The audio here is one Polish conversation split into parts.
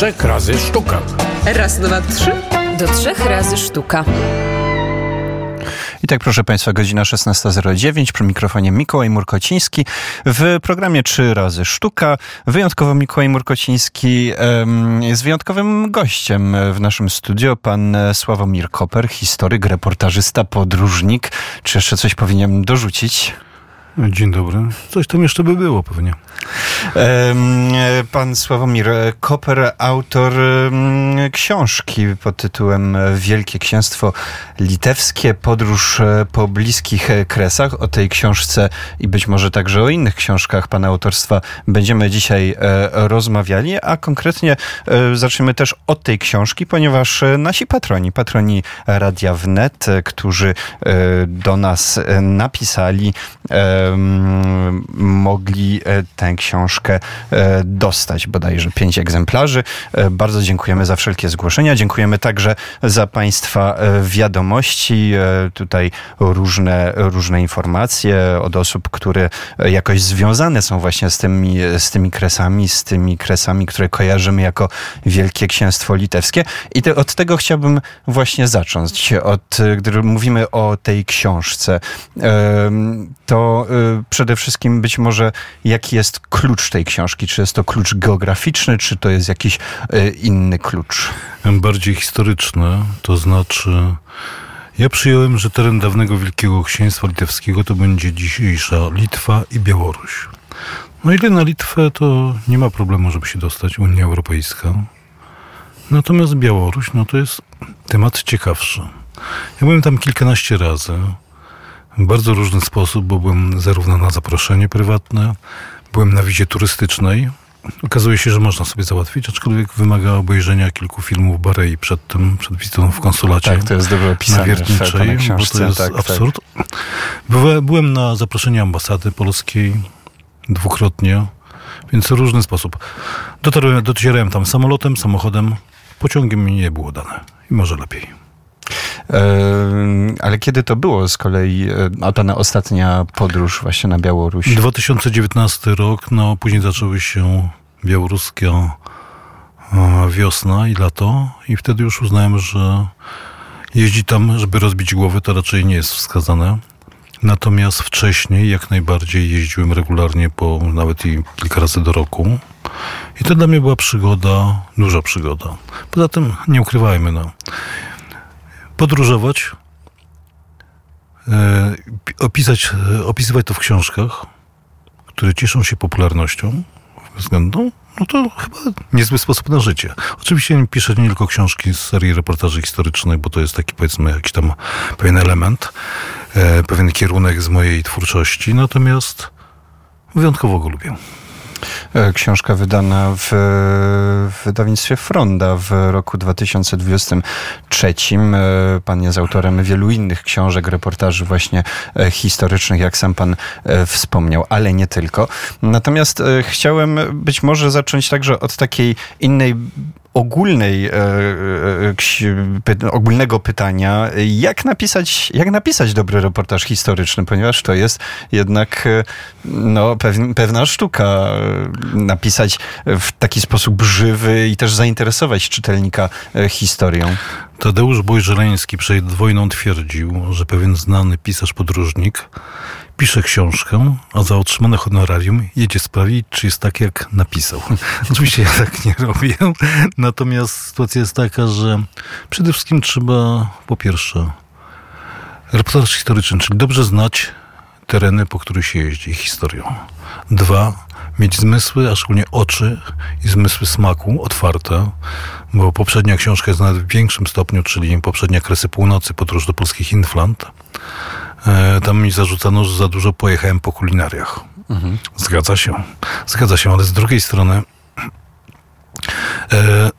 trzech razy sztuka. Raz, dwa, trzy. Do trzech razy sztuka. I tak, proszę Państwa, godzina 16.09 przy mikrofonie Mikołaj Murkociński. W programie Trzy razy sztuka. Wyjątkowo Mikołaj Murkociński jest wyjątkowym gościem w naszym studio. Pan Sławomir Koper, historyk, reportażysta, podróżnik. Czy jeszcze coś powinienem dorzucić? Dzień dobry. Coś tam jeszcze by było pewnie. Pan Sławomir Koper, autor książki pod tytułem Wielkie Księstwo Litewskie, podróż po bliskich kresach. O tej książce i być może także o innych książkach pana autorstwa będziemy dzisiaj rozmawiali, a konkretnie zaczniemy też od tej książki, ponieważ nasi patroni, patroni Radia Wnet, którzy do nas napisali, mogli tę książkę dostać, bodajże pięć egzemplarzy. Bardzo dziękujemy za wszelkie zgłoszenia. Dziękujemy także za Państwa wiadomości. Tutaj różne, różne informacje od osób, które jakoś związane są właśnie z tymi, z tymi kresami, z tymi kresami, które kojarzymy jako Wielkie Księstwo Litewskie. I te, od tego chciałbym właśnie zacząć. Od, gdy mówimy o tej książce, to przede wszystkim być może jaki jest klucz tej książki? Czy jest to klucz geograficzny, czy to jest jakiś inny klucz? Bardziej historyczny, to znaczy ja przyjąłem, że teren dawnego Wielkiego Księstwa Litewskiego to będzie dzisiejsza Litwa i Białoruś. No ile na Litwę to nie ma problemu, żeby się dostać Unia Europejska. Natomiast Białoruś, no to jest temat ciekawszy. Ja byłem tam kilkanaście razy w bardzo różny sposób, bo byłem zarówno na zaproszenie prywatne, byłem na wizie turystycznej. Okazuje się, że można sobie załatwić, aczkolwiek wymaga obejrzenia kilku filmów Barei przed tym, przed wizytą w konsulacie. Tak, to jest dobrze opisane na Wiertniczej, bo to jest tak, absurd. Tak. Byłem na zaproszenie ambasady polskiej dwukrotnie, więc w różny sposób. Dotarłem, docierałem tam samolotem, samochodem, pociągiem mi nie było dane. I może lepiej. Ale kiedy to było z kolei, a ta ostatnia podróż właśnie na Białoruś? 2019 rok, no później zaczęły się białoruskie wiosna i lato i wtedy już uznałem, że jeździć tam, żeby rozbić głowy, to raczej nie jest wskazane. Natomiast wcześniej jak najbardziej jeździłem regularnie, po nawet i kilka razy do roku. I to dla mnie była przygoda, duża przygoda. Poza tym nie ukrywajmy, no podróżować, e, opisać, opisywać to w książkach, które cieszą się popularnością względną, no to chyba niezły sposób na życie. Oczywiście piszę nie tylko książki z serii reportaży historycznych, bo to jest taki powiedzmy jakiś tam pewien element, e, pewien kierunek z mojej twórczości, natomiast wyjątkowo go lubię. Książka wydana w, wydawnictwie Fronda w roku 2023. Pan jest autorem wielu innych książek, reportaży właśnie historycznych, jak sam pan wspomniał, ale nie tylko. Natomiast chciałem być może zacząć także od takiej innej ogólnej, e, e, ogólnego pytania, jak napisać, jak napisać dobry reportaż historyczny, ponieważ to jest jednak e, no, pewna sztuka napisać w taki sposób żywy i też zainteresować czytelnika historią. Tadeusz Bojżeleński przed wojną twierdził, że pewien znany pisarz podróżnik pisze książkę, a za otrzymane honorarium jedzie sprawdzić, czy jest tak, jak napisał. Oczywiście ja tak nie robię, natomiast sytuacja jest taka, że przede wszystkim trzeba po pierwsze reportaż historyczny, czyli dobrze znać tereny, po których się jeździ, historią. Dwa, mieć zmysły, a szczególnie oczy i zmysły smaku otwarte, bo poprzednia książka jest nawet w większym stopniu, czyli poprzednia Kresy Północy, podróż do polskich Inflant. E, tam mi zarzucano, że za dużo pojechałem po kulinariach. Mhm. Zgadza się. Zgadza się, ale z drugiej strony e,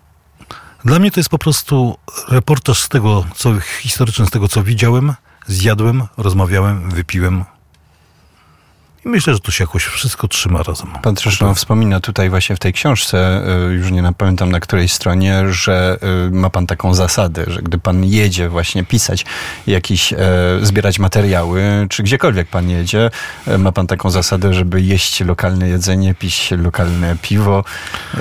dla mnie to jest po prostu reportaż z tego, co historyczny, z tego, co widziałem, zjadłem, rozmawiałem, wypiłem I myślę, że to się jakoś wszystko trzyma razem. Pan zresztą wspomina tutaj właśnie w tej książce, y, już nie pamiętam na której stronie, że y, ma pan taką zasadę, że gdy pan jedzie właśnie pisać jakiś, e, zbierać materiały, czy gdziekolwiek pan jedzie, e, ma pan taką zasadę, żeby jeść lokalne jedzenie, pić lokalne piwo.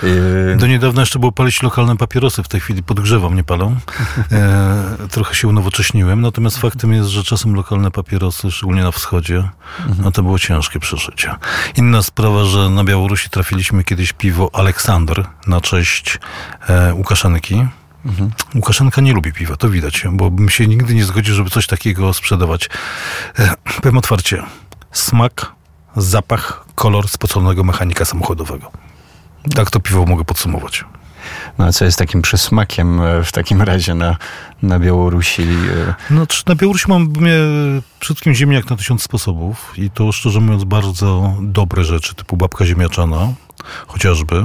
Y, Do niedawna jeszcze było palić lokalne papierosy, w tej chwili podgrzewam, nie palą. E, trochę się unowocześniłem, natomiast faktem jest, że czasem lokalne papierosy, szczególnie na wschodzie, no to było ciężkie przeżycie. Inna sprawa, że na Białorusi trafiliśmy kiedyś piwo Aleksander na cześć e, Łukaszenki. Mhm. Łukaszenka nie lubi piwa, to widać, bo bym się nigdy nie zgodził, żeby coś takiego sprzedawać. E, powiem otwarcie, smak, zapach, kolor spoconego mechanika samochodowego. Tak to piwo mogę podsumować. No co jest takim przysmakiem e, w takim razie na, na Białorusi? E? No, na Białorusi mam mnie przede wszystkim ziemniak na tysiąc sposobów i to szczerze mówiąc bardzo dobre rzeczy, typu babka ziemniaczana chociażby.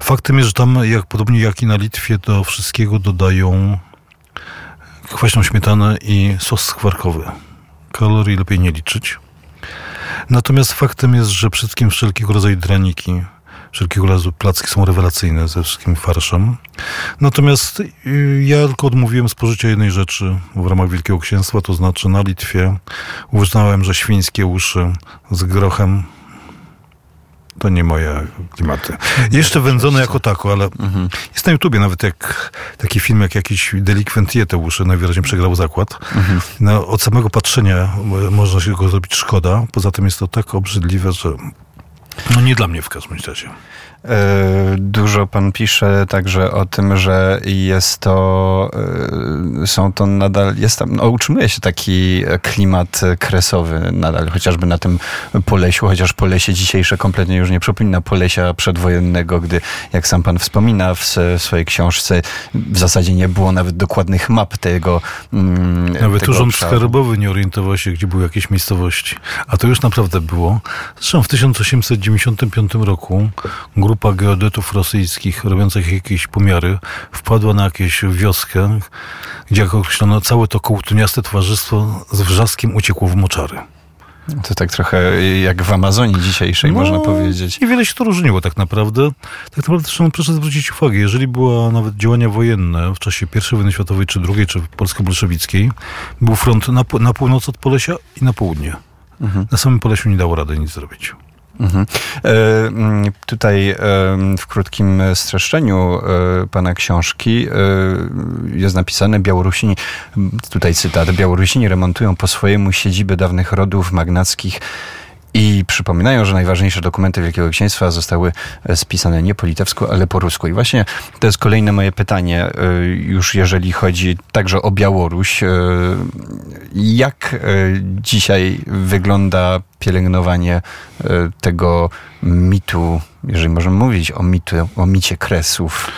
Faktem jest, że tam, jak podobnie jak i na Litwie, do wszystkiego dodają kwaśną śmietanę i sos skwarkowy. Kalorii lepiej nie liczyć. Natomiast faktem jest, że przede wszystkim wszelkiego rodzaju draniki, wszelkiego rodzaju placki są rewelacyjne ze wszystkim farszem. Natomiast y, ja tylko odmówiłem spożycia jednej rzeczy w ramach Wielkiego Księstwa, to znaczy na Litwie uznałem, że świńskie uszy z grochem to nie moje klimaty. Jeszcze wędzone jako tako, ale mhm. jest na YouTubie nawet jak taki film, jak jakiś delikwent je te uszy, najwyraźniej przegrał zakład. Mhm. No, od samego patrzenia można się go zrobić szkoda. Poza tym jest to tak obrzydliwe, że no nie dla mnie w każdym razie. E, dużo pan pisze także o tym, że jest to, e, są to nadal, jest tam, no, utrzymuje się taki klimat kresowy nadal, chociażby na tym Polesiu, chociaż Polesie dzisiejsze kompletnie już nie przypomina Polesia przedwojennego, gdy, jak sam pan wspomina w swojej książce, w zasadzie nie było nawet dokładnych map tego mm, Nawet tego Urząd obszaru. Skarbowy nie orientował się, gdzie były jakieś miejscowości. A to już naprawdę było. Zresztą w 1895 roku grupa grupa geodetów rosyjskich robiących jakieś pomiary wpadła na jakąś wioskę, gdzie jak określono całe to kołtuniaste towarzystwo z wrzaskiem uciekło w moczary. To tak trochę jak w Amazonii dzisiejszej, no, można powiedzieć. Niewiele się to różniło tak naprawdę. Tak naprawdę zresztą proszę zwrócić uwagę, jeżeli była nawet działania wojenne w czasie I wojny światowej, czy II, czy polsko-bolszewickiej, był front na, na północ od Polesia i na południe. Mhm. Na samym Polesiu nie dało rady nic zrobić. Mhm. E, mm, tutaj e, w krótkim streszczeniu e, pana książki jest napisane Białorusini, tutaj cytat, Białorusini remontują po swojemu siedziby dawnych rodów magnackich i przypominają, że najważniejsze dokumenty Wielkiego Księstwa zostały e, spisane nie po litewsku, ale po rusku. I właśnie to jest kolejne moje pytanie, e, już jeżeli chodzi także o Białoruś. E, jak dzisiaj wygląda pielęgnowanie tego mitu, jeżeli możemy mówić o, mitu, o micie kresów?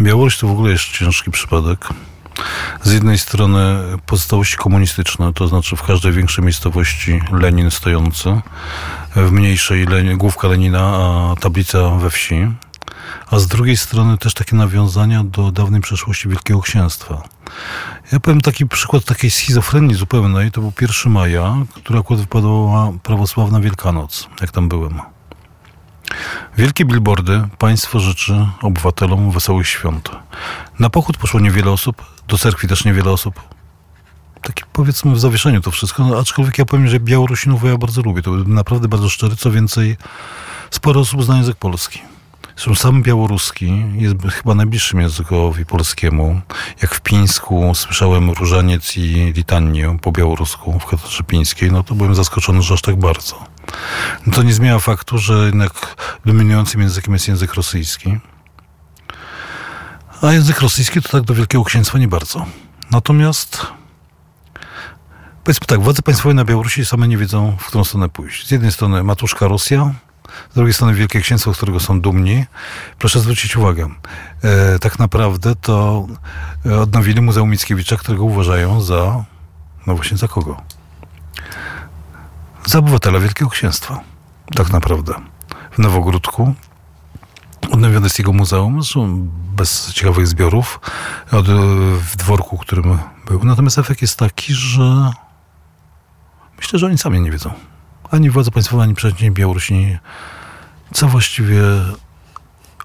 Białoruś to w ogóle jest ciężki przypadek z jednej strony pozostałości komunistyczne, to znaczy w każdej większej miejscowości Lenin stojący, w mniejszej główka Lenina, a tablica we wsi, a z drugiej strony też takie nawiązania do dawnej przeszłości Wielkiego Księstwa. Ja powiem taki przykład takiej schizofrenii zupełnej, to był 1 maja, który akurat wypadała prawosławna Wielkanoc, jak tam byłem. Wielkie billboardy państwo życzy obywatelom wesołych świąt. Na pochód poszło niewiele osób, do cerkwi też niewiele osób. Taki powiedzmy w zawieszeniu to wszystko, no, aczkolwiek ja powiem, że Białorusinów ja bardzo lubię. To naprawdę bardzo szczery, co więcej, sporo osób zna język polski. Sam białoruski jest chyba najbliższym językowi polskiemu. Jak w Pińsku słyszałem różaniec i litanię po białorusku w katedrze pińskiej, no to byłem zaskoczony, że aż tak bardzo. No to nie zmienia faktu, że jednak dominującym językiem jest język rosyjski. A język rosyjski to tak do Wielkiego Księstwa nie bardzo. Natomiast powiedzmy tak, władze państwowe na Białorusi same nie wiedzą, w którą stronę pójść. Z jednej strony matuszka Rosja, z drugiej strony Wielkie Księstwo, z którego są dumni. Proszę zwrócić uwagę, e, tak naprawdę to odnowili Muzeum Mickiewicza, którego uważają za, no właśnie za kogo? Za obywatela Wielkiego Księstwa. Tak naprawdę. W Nowogródku odnowione jest jego muzeum, bez ciekawych zbiorów, od, w dworku, którym był. Natomiast efekt jest taki, że myślę, że oni sami nie wiedzą ani władze państwowe, ani przeciwnie Białorusini co właściwie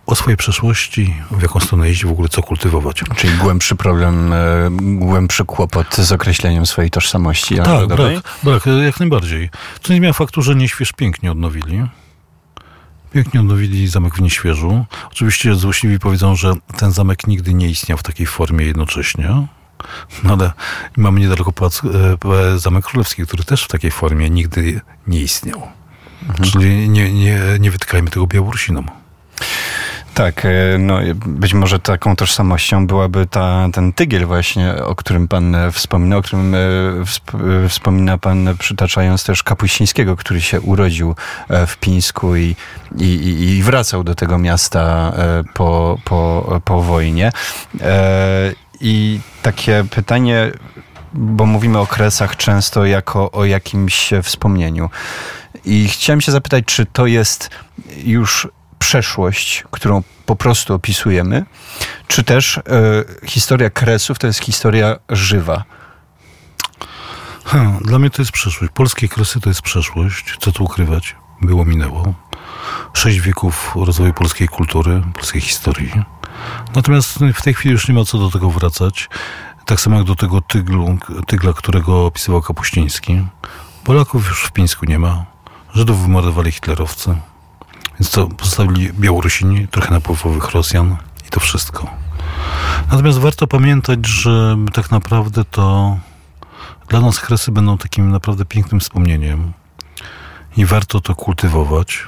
o swojej przeszłości, w jaką stronę iść, w ogóle co kultywować. Czyli głębszy problem, e, głębszy kłopot z określeniem swojej tożsamości Tak, narodowej? brak, brak, jak najbardziej. Co nie zmienia faktu, że Nieśwież pięknie odnowili. Pięknie odnowili zamek w Nieświeżu. Oczywiście złośliwi powiedzą, że ten zamek nigdy nie istniał w takiej formie jednocześnie. No ale mamy niedaleko pałac, e, Zamek Królewski, który też w takiej formie nigdy nie istniał. Czyli nie, nie, nie wytykajmy tego Białorusinom. Tak, e, no być może taką tożsamością byłaby ta, ten tygiel właśnie, o którym pan e, wspomina, o którym wsp- wspomina pan przytaczając też Kapuścińskiego, który się urodził w Pińsku i, i, i wracał do tego miasta po, po, po wojnie. I takie pytanie, bo mówimy o kresach często jako o jakimś wspomnieniu. I chciałem się zapytać, czy to jest już przeszłość, którą po prostu opisujemy, czy też e, historia Kresów to jest historia żywa. Ha, dla mnie to jest przeszłość. Polskie kresy to jest przeszłość. Co tu ukrywać? Było, minęło. Sześć wieków rozwoju polskiej kultury, polskiej historii. Natomiast w tej chwili już nie ma co do tego wracać. Tak samo jak do tego tyglu, tygla, którego opisywał Kapuściński. Polaków już w Pińsku nie ma. Żydów wymordowali hitlerowcy. Więc to pozostawili Białorusini, trochę napływowych Rosjan i to wszystko. Natomiast warto pamiętać, że tak naprawdę to dla nas kresy będą takim naprawdę pięknym wspomnieniem i warto to kultywować.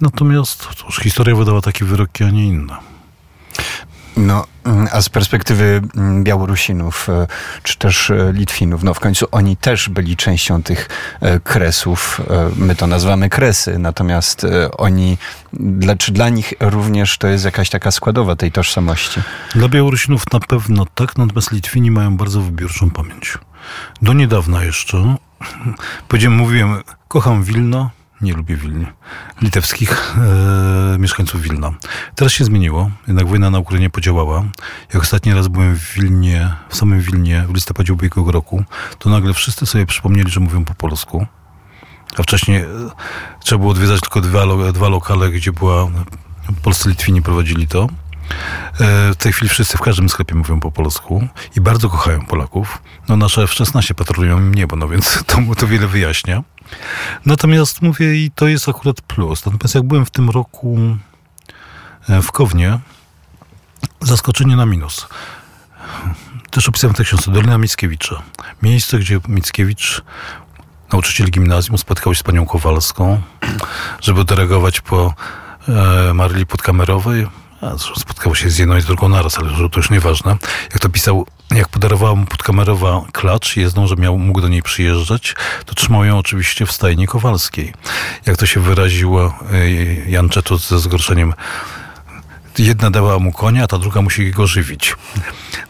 Natomiast historia wydała takie wyroki, a nie inne. No, a z perspektywy mm, Białorusinów, e, czy też e, Litwinów, no w końcu oni też byli częścią tych e, kresów. My to nazywamy kresy, natomiast oni, dla, czy dla nich również to jest jakaś taka składowa tej tożsamości? Dla Białorusinów na pewno tak, natomiast Litwini mają bardzo wybiórczą pamięć. Do niedawna jeszcze, powiedziałem, mówiłem, kocham Wilno, nie lubię Wilny, litewskich e, mieszkańców Wilna. Teraz się zmieniło, jednak wojna na Ukrainie podziałała. Jak ostatni raz byłem w Wilnie, w samym Wilnie w listopadzie ubiegłego roku, to nagle wszyscy sobie przypomnieli, że mówią po polsku. A wcześniej e, trzeba było odwiedzać tylko dwa, dwa lokale, gdzie była, polscy Litwini prowadzili to. E, W tej chwili wszyscy w każdym sklepie mówią po polsku i bardzo kochają Polaków. No nasze F-16 patrolują im niebo, no więc to, to wiele wyjaśnia. Natomiast mówię i to jest akurat plus. Natomiast jak byłem w tym roku e, w Kownie, zaskoczenie na minus. Też opisałem w tej książce Dolina Mickiewicza. Miejsce, gdzie Mickiewicz, nauczyciel gimnazjum, spotkał się z panią Kowalską, żeby odreagować po e, Marli Podkamerowej. A zresztą spotkał się z jedną i z drugą naraz, ale to już nieważne. Jak to pisał, jak podarowała mu Podkamerowa klacz jezdną, że miał, mógł do niej przyjeżdżać, to trzymał ją oczywiście w stajni Kowalskiej. Jak to się wyraziło e, Jan Czetot ze zgorszeniem jedna dała mu konia, a ta druga musi go żywić.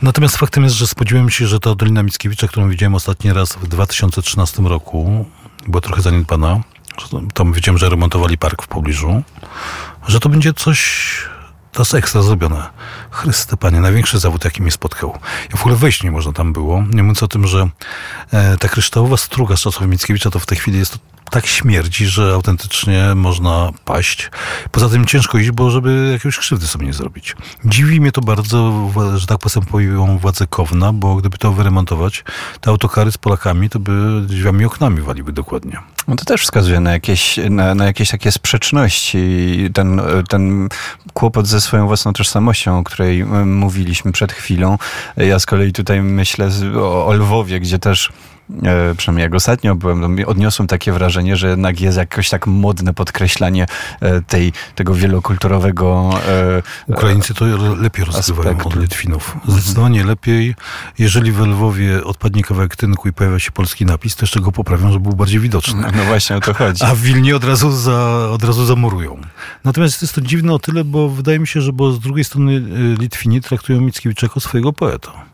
Natomiast faktem jest, że spodziewałem się, że ta Dolina Mickiewicza, którą widziałem ostatni raz w 2013 roku, była trochę zaniedbana. Tam widziałem, że remontowali park w pobliżu. Że to będzie coś to jest ekstra zrobione. Chryste Panie, największy zawód, jaki mnie spotkał. I w ogóle wejść nie można tam było. Nie mówiąc o tym, że e, ta kryształowa struga z czasów Mickiewicza to w tej chwili jest tak śmierdzi, że autentycznie można paść. Poza tym ciężko iść, bo żeby jakiegoś krzywdy sobie nie zrobić. Dziwi mnie to bardzo, że tak postępują władze Kowna, bo gdyby to wyremontować, te autokary z Polakami, to by drzwiami i oknami waliby dokładnie. No to też wskazuje na jakieś, na, na jakieś takie sprzeczności. Ten, ten kłopot ze swoją własną tożsamością, o której mm, mówiliśmy przed chwilą. Ja z kolei tutaj myślę o, o Lwowie, gdzie też przynajmniej jak ostatnio byłem, no, odniosłem takie wrażenie, że jednak jest jakoś tak modne podkreślanie e, tej, tego wielokulturowego e, Ukraińcy to lepiej rozgrywają od. Litwinów. Zdecydowanie lepiej. Jeżeli w Lwowie odpadnie kawałek tynku i pojawia się polski napis, to jeszcze go poprawią, żeby był bardziej widoczny. No właśnie o to chodzi. A w Wilnie od razu, za, od razu zamurują. Natomiast jest to dziwne o tyle, bo wydaje mi się, że bo z drugiej strony y, Litwini traktują Mickiewicza jako swojego poeta.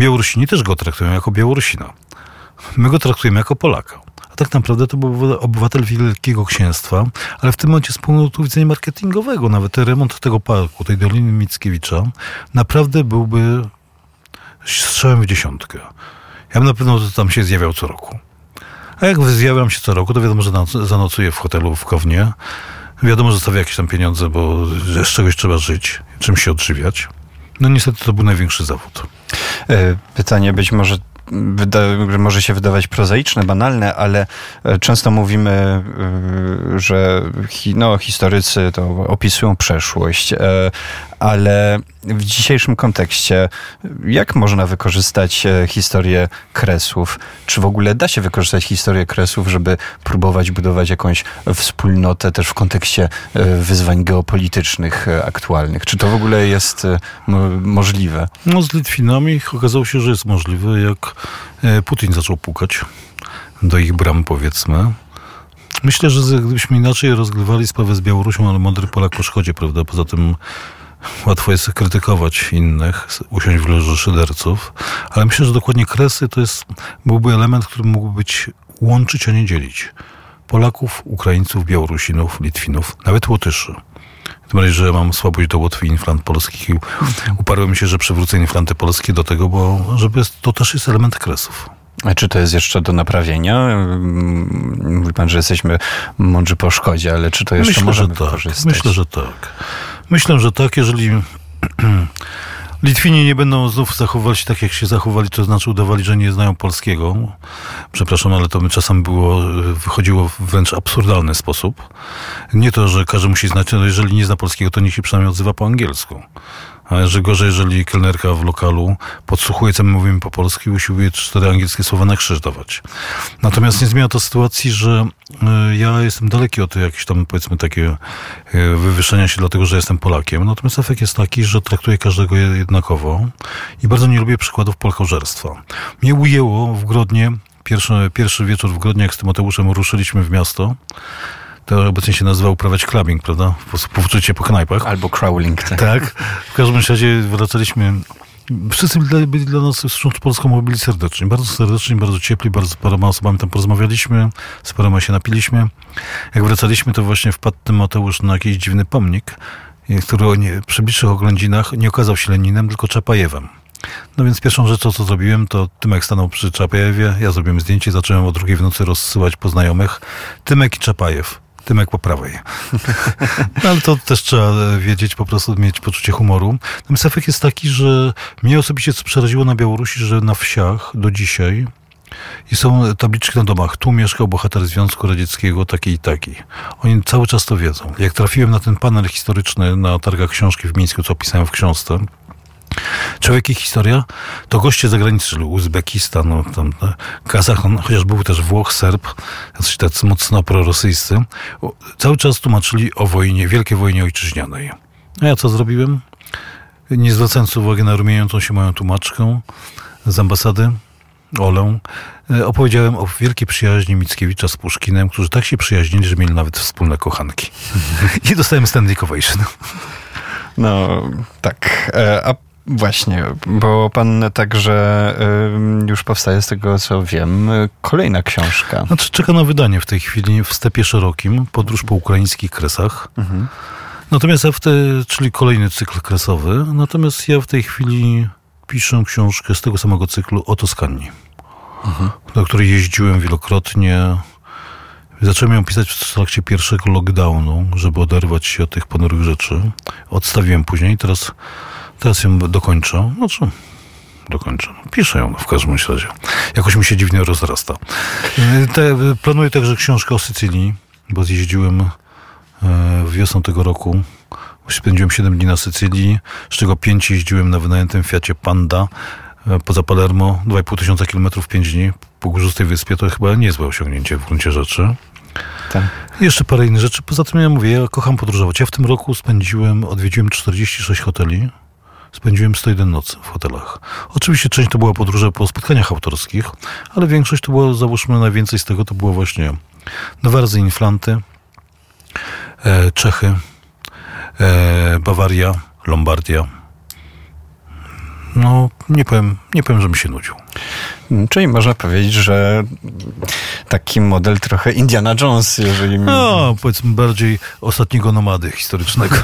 Białorusini też go traktują jako Białorusina. My go traktujemy jako Polaka. A tak naprawdę to był obywatel Wielkiego Księstwa, ale w tym momencie z punktu widzenia marketingowego, nawet remont tego parku, tej Doliny Mickiewicza, naprawdę byłby strzałem w dziesiątkę. Ja bym na pewno tam się zjawiał co roku. A jak zjawiam się co roku, to wiadomo, że zanocuję w hotelu w Kownie. Wiadomo, że zostawię jakieś tam pieniądze, bo z czegoś trzeba żyć, czym się odżywiać. No niestety to był największy zawód. E, pytanie być może może się wydawać prozaiczne, banalne, ale e, często mówimy, e, że no, historycy to opisują przeszłość, ale w dzisiejszym kontekście, jak można wykorzystać e, historię Kresów? Czy w ogóle da się wykorzystać historię Kresów, żeby próbować budować jakąś wspólnotę też w kontekście e, wyzwań geopolitycznych e, aktualnych? Czy to w ogóle jest możliwe? No z Litwinami okazało się, że jest możliwe, jak Putin zaczął pukać do ich bram, powiedzmy. Myślę, że gdybyśmy inaczej rozgrywali sprawę z Białorusią, ale mądry Polak po szkodzie, prawda? Poza tym Łatwo jest krytykować innych, usiąść w loży szyderców, ale myślę, że dokładnie Kresy to jest, byłby element, który mógłby być łączyć, a nie dzielić. Polaków, Ukraińców, Białorusinów, Litwinów, nawet Łotyszy. Tym bardziej, że mam słabość do Łotwy i inflant polskich i uparłem się, że przywrócę inflanty polskie do tego, bo żeby to też jest element Kresów. A czy to jest jeszcze do naprawienia? Mówi pan, że jesteśmy mądrzy po szkodzie, ale czy to jeszcze Myślę, możemy że tak. Myślę, że tak. Myślę, że tak, jeżeli Litwini nie będą znów zachowywać się tak, jak się zachowali, to znaczy udawali, że nie znają polskiego. Przepraszam, ale to czasem było, wychodziło w wręcz absurdalny sposób. Nie to, że każdy musi znać, ale jeżeli nie zna polskiego, to niech się przynajmniej odzywa po angielsku. A że gorzej, jeżeli kelnerka w lokalu podsłuchuje, co my mówimy po polsku i usiłuje cztery angielskie słowa na krzyż dawać. Natomiast nie zmienia to sytuacji, że y, ja jestem daleki od jakichś tam, powiedzmy, takie y, wywyższenia się dlatego, że jestem Polakiem. Natomiast efekt jest taki, że traktuję każdego jednakowo i bardzo nie lubię przykładów polkożerstwa. Mnie ujęło w Grodnie, pierwszy, pierwszy wieczór w Grodnie, jak z Tymoteuszem ruszyliśmy w miasto, to obecnie się nazywa uprawiać clubbing, prawda? Powrócicie po knajpach. Albo crawling. Tak. tak. W każdym razie wracaliśmy Wszyscy byli dla nas z Polską byli serdeczni. Bardzo serdeczni, bardzo ciepli, bardzo z paroma osobami tam porozmawialiśmy, z paroma się napiliśmy. Jak wracaliśmy, to właśnie wpadł Mateusz na jakiś dziwny pomnik, który nie, przy bliższych oględzinach nie okazał się Leninem, tylko Czapajewem. No więc pierwszą rzeczą, co zrobiłem, to Tymek stanął przy Czapajewie, ja zrobiłem zdjęcie, zacząłem o drugiej w nocy rozsyłać po znajomych. Tymek i Czapajew. Tymek po prawej. No, ale to też trzeba wiedzieć, po prostu mieć poczucie humoru. Natomiast efekt jest taki, że mnie osobiście co przeraziło na Białorusi, że na wsiach do dzisiaj i są tabliczki na domach. Tu mieszkał bohater Związku Radzieckiego, taki i taki. Oni cały czas to wiedzą. Jak trafiłem na ten panel historyczny na targach książki w Mińsku, co opisałem w książce, Człowiek i historia to goście zagranicy, czyli Uzbekistan, no, tam, Kazachstan, chociaż był też Włoch, Serb, jacyś tacy mocno prorosyjscy, cały czas tłumaczyli o wojnie, wielkiej wojnie ojczyźnianej. A ja co zrobiłem? Nie zwracając uwagi na rumiejącą się moją tłumaczkę z ambasady, Olę, e, opowiedziałem o wielkiej przyjaźni Mickiewicza z Puszkinem, którzy tak się przyjaźnili, że mieli nawet wspólne kochanki. I dostałem Stanley Ovation. No, tak. E, a Właśnie, bo pan także już powstaje z tego, co wiem, kolejna książka. Znaczy, czeka na wydanie w tej chwili w Stepie Szerokim, Podróż po ukraińskich kresach. Mhm. Natomiast ja w te, czyli kolejny cykl kresowy, natomiast ja w tej chwili piszę książkę z tego samego cyklu o Toskanii, mhm. do której jeździłem wielokrotnie. Zacząłem ją pisać w trakcie pierwszego lockdownu, żeby oderwać się od tych ponurych rzeczy. Odstawiłem później, teraz Teraz ją dokończę. No co? Dokończę. Piszę ją w każdym razie. Jakoś mi się dziwnie rozrasta. Te, planuję także książkę o Sycylii, bo zjeździłem e, wiosną tego roku. Spędziłem 7 dni na Sycylii, z czego 5 jeździłem na wynajętym Fiacie Panda poza Palermo, 2,5 tysiąca kilometrów 5 dni po górzystej wyspie. To chyba niezłe osiągnięcie w gruncie rzeczy. Tak. Jeszcze parę innych rzeczy. Poza tym ja mówię, ja kocham podróżować. Ja w tym roku spędziłem, odwiedziłem 46 hoteli spędziłem 101 nocy w hotelach. Oczywiście część to była podróże po spotkaniach autorskich, ale większość to było, załóżmy, najwięcej z tego to było właśnie Nowerzy Inflanty, e, Czechy, e, Bawaria, Lombardia. No, nie powiem, nie powiem, że mi się nudził. Mm, Czyli można powiedzieć, że taki model trochę Indiana Jones, jeżeli... No, powiedzmy bardziej ostatniego nomady historycznego.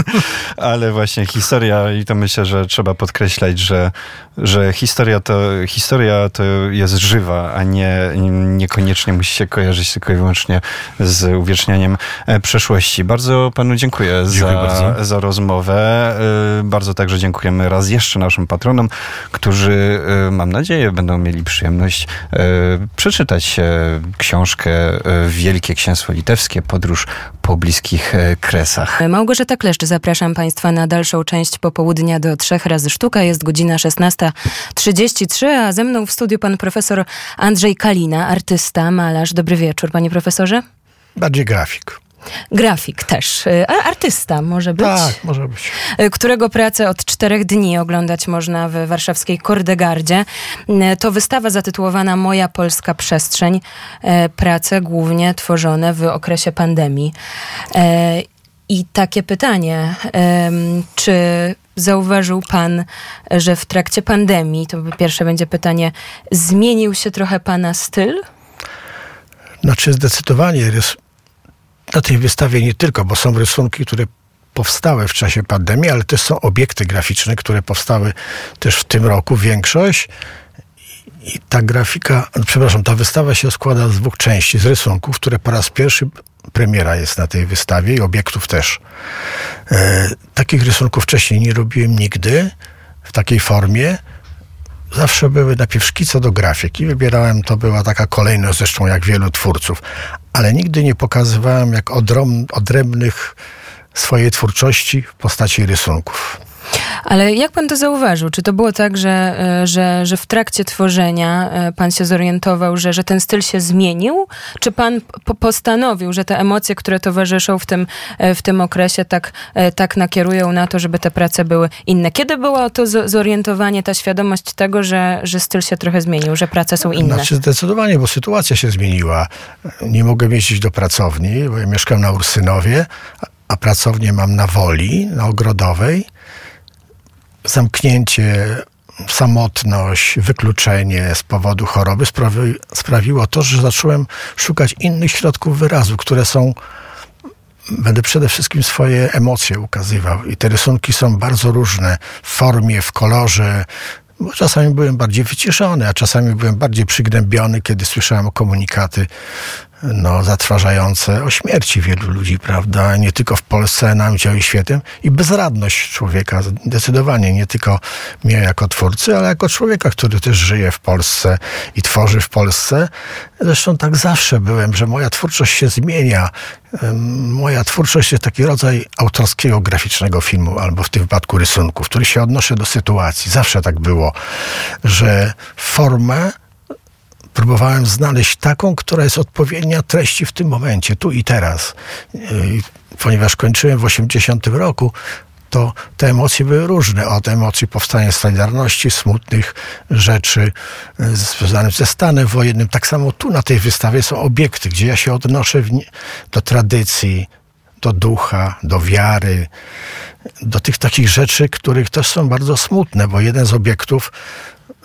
Ale właśnie historia, i to myślę, że trzeba podkreślać, że, że historia, to, historia to jest żywa, a nie niekoniecznie musi się kojarzyć tylko i wyłącznie z uwiecznianiem e, przeszłości. Bardzo panu dziękuję, Dziękuję za, bardzo. za rozmowę. E, Bardzo także dziękujemy raz jeszcze naszym patronom, którzy, e, mam nadzieję, będą mieli przyjemność e, przeczytać e, książkę e, Wielkie Księstwo Litewskie, Podróż po bliskich kresach. Małgorzata Kleszcz, zapraszam Państwa na dalszą część popołudnia do trzech razy sztuka. Jest godzina 16.33, a ze mną w studiu pan profesor Andrzej Kalina, artysta, malarz. Dobry wieczór, panie profesorze. Bardziej grafik. Grafik też, y, artysta może być. Tak, może być. y, którego pracę od czterech dni oglądać można w warszawskiej Kordegardzie. Y, To wystawa zatytułowana Moja Polska Przestrzeń. Prace głównie tworzone w okresie pandemii. I takie pytanie, czy zauważył pan, że w trakcie pandemii, to pierwsze będzie pytanie, zmienił się trochę pana styl? Znaczy zdecydowanie rys- na tej wystawie nie tylko, bo są rysunki, które powstały w czasie pandemii, ale też są obiekty graficzne, które powstały też w tym roku, większość. I ta grafika, przepraszam, ta wystawa się składa z dwóch części, z rysunków, które po raz pierwszy premiera jest na tej wystawie i obiektów też. E, takich rysunków wcześniej nie robiłem nigdy w takiej formie. Zawsze były najpierw szkice do grafiki. Wybierałem, to była taka kolejność zresztą jak wielu twórców. Ale nigdy nie pokazywałem jak odrom, odrębnych swojej twórczości w postaci rysunków. Ale jak pan to zauważył? Czy to było tak, że, e, że, że w trakcie tworzenia e, pan się zorientował, że, że ten styl się zmienił? Czy pan po postanowił, że te emocje, które towarzyszą w tym, e, w tym okresie, tak, tak nakierują na to, żeby te prace były inne? Kiedy było to zorientowanie, ta świadomość tego, że, że styl się trochę zmienił, że prace są inne? Znaczy zdecydowanie, bo sytuacja się zmieniła. Nie mogę jeździć do pracowni, bo ja mieszkam na Ursynowie, a pracownię mam na Woli, na Ogrodowej. Zamknięcie, samotność, wykluczenie z powodu choroby sprawi, sprawiło to, że zacząłem szukać innych środków wyrazu, które są będę przede wszystkim swoje emocje ukazywał. I te rysunki są bardzo różne w formie, w kolorze. Bo czasami byłem bardziej wyciszony, a czasami byłem bardziej przygnębiony, kiedy słyszałem komunikaty no, zatrważające o śmierci wielu ludzi, prawda? Nie tylko w Polsce, na całym świecie. I bezradność człowieka, zdecydowanie, nie tylko mnie jako twórcy, ale jako człowieka, który też żyje w Polsce i tworzy w Polsce. Zresztą tak zawsze byłem, że moja twórczość się zmienia. Moja twórczość jest taki rodzaj autorskiego, graficznego filmu, albo w tym wypadku rysunku, w który się odnoszę do sytuacji. Zawsze tak było, że formę próbowałem znaleźć taką, która jest odpowiednia treści w tym momencie, tu i teraz. Ponieważ kończyłem w 80 roku, to te emocje były różne. Od emocji powstania Solidarności, smutnych rzeczy y, związanych ze stanem wojennym. Tak samo tu na tej wystawie są obiekty, gdzie ja się odnoszę do tradycji, do ducha, do wiary, do tych takich rzeczy, których też są bardzo smutne, bo jeden z obiektów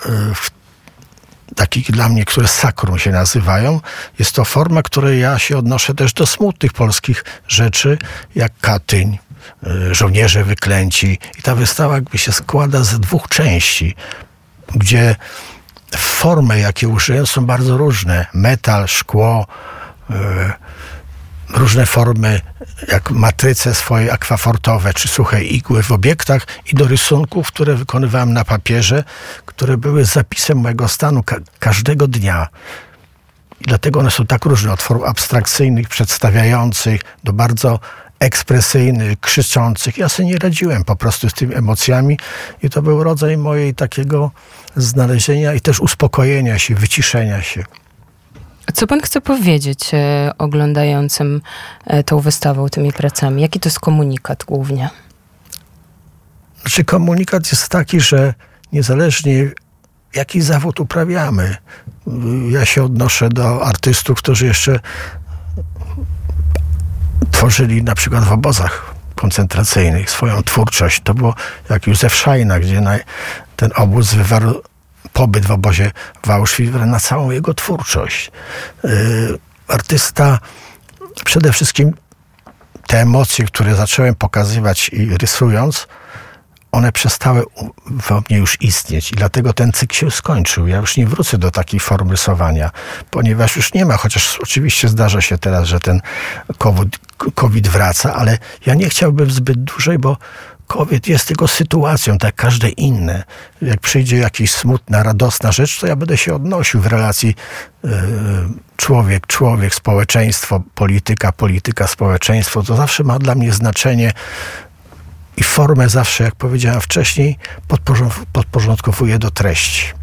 y, w takich dla mnie, które sakrum się nazywają. Jest to forma, której ja się odnoszę też do smutnych polskich rzeczy, jak Katyń, y, żołnierze wyklęci. I ta wystawa jakby się składa z dwóch części, gdzie formy, jakie użyłem, są bardzo różne. Metal, szkło, y, różne formy, jak matryce swoje akwafortowe, czy suche igły w obiektach i do rysunków, które wykonywałem na papierze, które były zapisem mojego stanu ka- każdego dnia. I dlatego one są tak różne, od form abstrakcyjnych, przedstawiających, do bardzo ekspresyjnych, krzyczących. Ja sobie nie radziłem po prostu z tymi emocjami i to był rodzaj mojej takiego znalezienia i też uspokojenia się, wyciszenia się. Co pan chce powiedzieć e, oglądającym e, tą wystawą, tymi pracami? Jaki to jest komunikat głównie? Znaczy komunikat jest taki, że niezależnie jaki zawód uprawiamy, ja się odnoszę do artystów, którzy jeszcze tworzyli na przykład w obozach koncentracyjnych swoją twórczość. To było jak Józef Szajna, gdzie ten obóz wywarł pobyt w obozie w Auschwitz, na całą jego twórczość. Y, artysta przede wszystkim te emocje, które zacząłem pokazywać i rysując, one przestały we mnie już istnieć i dlatego ten cykl się skończył. Ja już nie wrócę do takiej formy rysowania, ponieważ już nie ma, chociaż oczywiście zdarza się teraz, że ten COVID, COVID wraca, ale ja nie chciałbym zbyt dłużej, bo COVID jest tylko sytuacją, tak jak każde inne. Jak przyjdzie jakaś smutna, radosna rzecz, to ja będę się odnosił w relacji yy, człowiek, człowiek, społeczeństwo, polityka, polityka, społeczeństwo. To zawsze ma dla mnie znaczenie i formę zawsze, jak powiedziałem wcześniej, podporządkowuję do treści.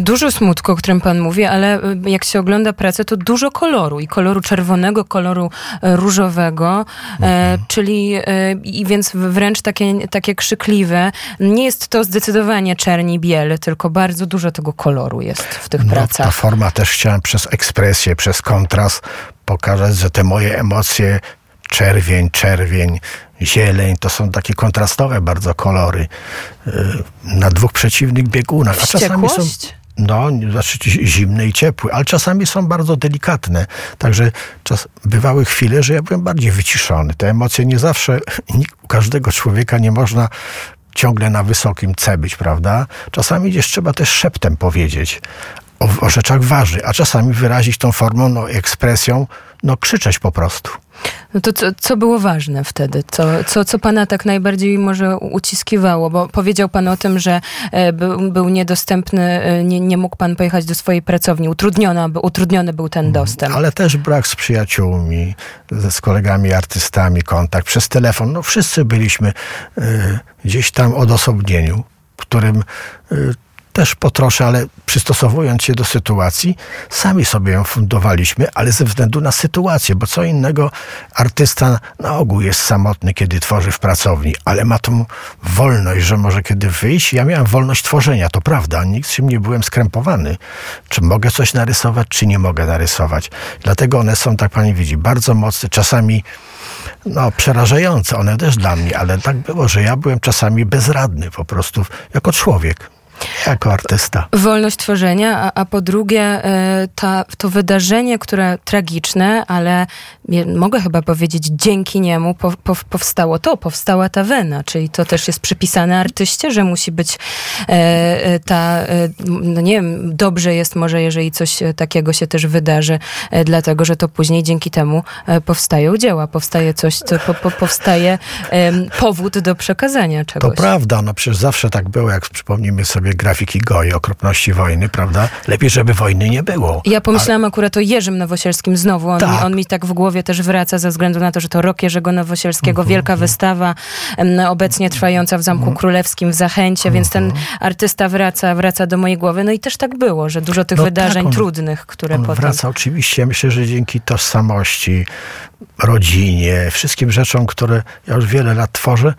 Dużo smutku, o którym pan mówi, ale y, jak się ogląda pracę, to dużo koloru i koloru czerwonego, koloru e, różowego, e, mhm. czyli e, i więc wręcz takie, takie krzykliwe. Nie jest to zdecydowanie czerni biel, tylko bardzo dużo tego koloru jest w tych no, pracach. Ta forma też chciałem przez ekspresję, przez kontrast pokazać, że te moje emocje czerwień, czerwień, zieleń, to są takie kontrastowe bardzo kolory y, na dwóch przeciwnych biegunach. A czasami są no, znaczy zimne i ciepłe, ale czasami są bardzo delikatne. Także czas, bywały chwile, że ja byłem bardziej wyciszony. Te emocje nie zawsze, u każdego człowieka nie można ciągle na wysokim C być, prawda? Czasami gdzieś trzeba też szeptem powiedzieć o, o rzeczach ważnych, a czasami wyrazić tą formą, no, ekspresją, no, krzyczeć po prostu. No to co, co było ważne wtedy? Co, co, co pana tak najbardziej może uciskiwało? Bo powiedział pan o tym, że e, był, był niedostępny, e, nie, nie mógł pan pojechać do swojej pracowni. Utrudniona, utrudniony był ten mhm. dostęp. Ale też brak z przyjaciółmi, z kolegami artystami, kontakt przez telefon. No wszyscy byliśmy y, gdzieś tam odosobnieniu, którym y, też po trosze, ale przystosowując się do sytuacji, sami sobie ją fundowaliśmy, ale ze względu na sytuację, bo co innego artysta na ogół jest samotny, kiedy tworzy w pracowni, ale ma tą wolność, że może kiedy wyjść. Ja miałem wolność tworzenia, to prawda, się nie byłem skrępowany. Czy mogę coś narysować, czy nie mogę narysować. Dlatego one są, tak pani widzi, bardzo mocne, czasami no, przerażające, one też dla mnie, ale tak było, że ja byłem czasami bezradny po prostu jako człowiek. Jako artysta. Wolność tworzenia, a, a po drugie e, ta, to wydarzenie, które tragiczne, ale mogę chyba powiedzieć dzięki niemu po, po, powstało to, powstała ta wena, czyli to też jest przypisane artyście, że musi być e, e ta, no nie wiem, dobrze jest może, jeżeli coś takiego się też wydarzy, dlatego, że to później dzięki temu powstają dzieła, powstaje coś, co po, po, powstaje powód do przekazania czegoś. To prawda, no przecież zawsze tak było, jak przypomnimy sobie grafiki Goi, okropności wojny, prawda? Lepiej, żeby wojny nie było. Ja pomyślałam A... akurat o Jerzym Nowosielskim znowu. On, tak. mi, on mi tak w głowie też wraca ze względu na to, że to rok Jerzego Nowosielskiego, mm -hmm. wielka wystawa obecnie trwająca w Zamku mm -hmm. Królewskim w Zachęcie, mm -hmm. więc ten mhm. artysta wraca, wraca do mojej głowy. No i też tak było, że dużo tych no wydarzeń tak, on, trudnych, które on potem... wraca oczywiście. Myślę, że dzięki tożsamości, rodzinie, wszystkim rzeczom, które ja już wiele lat tworzę,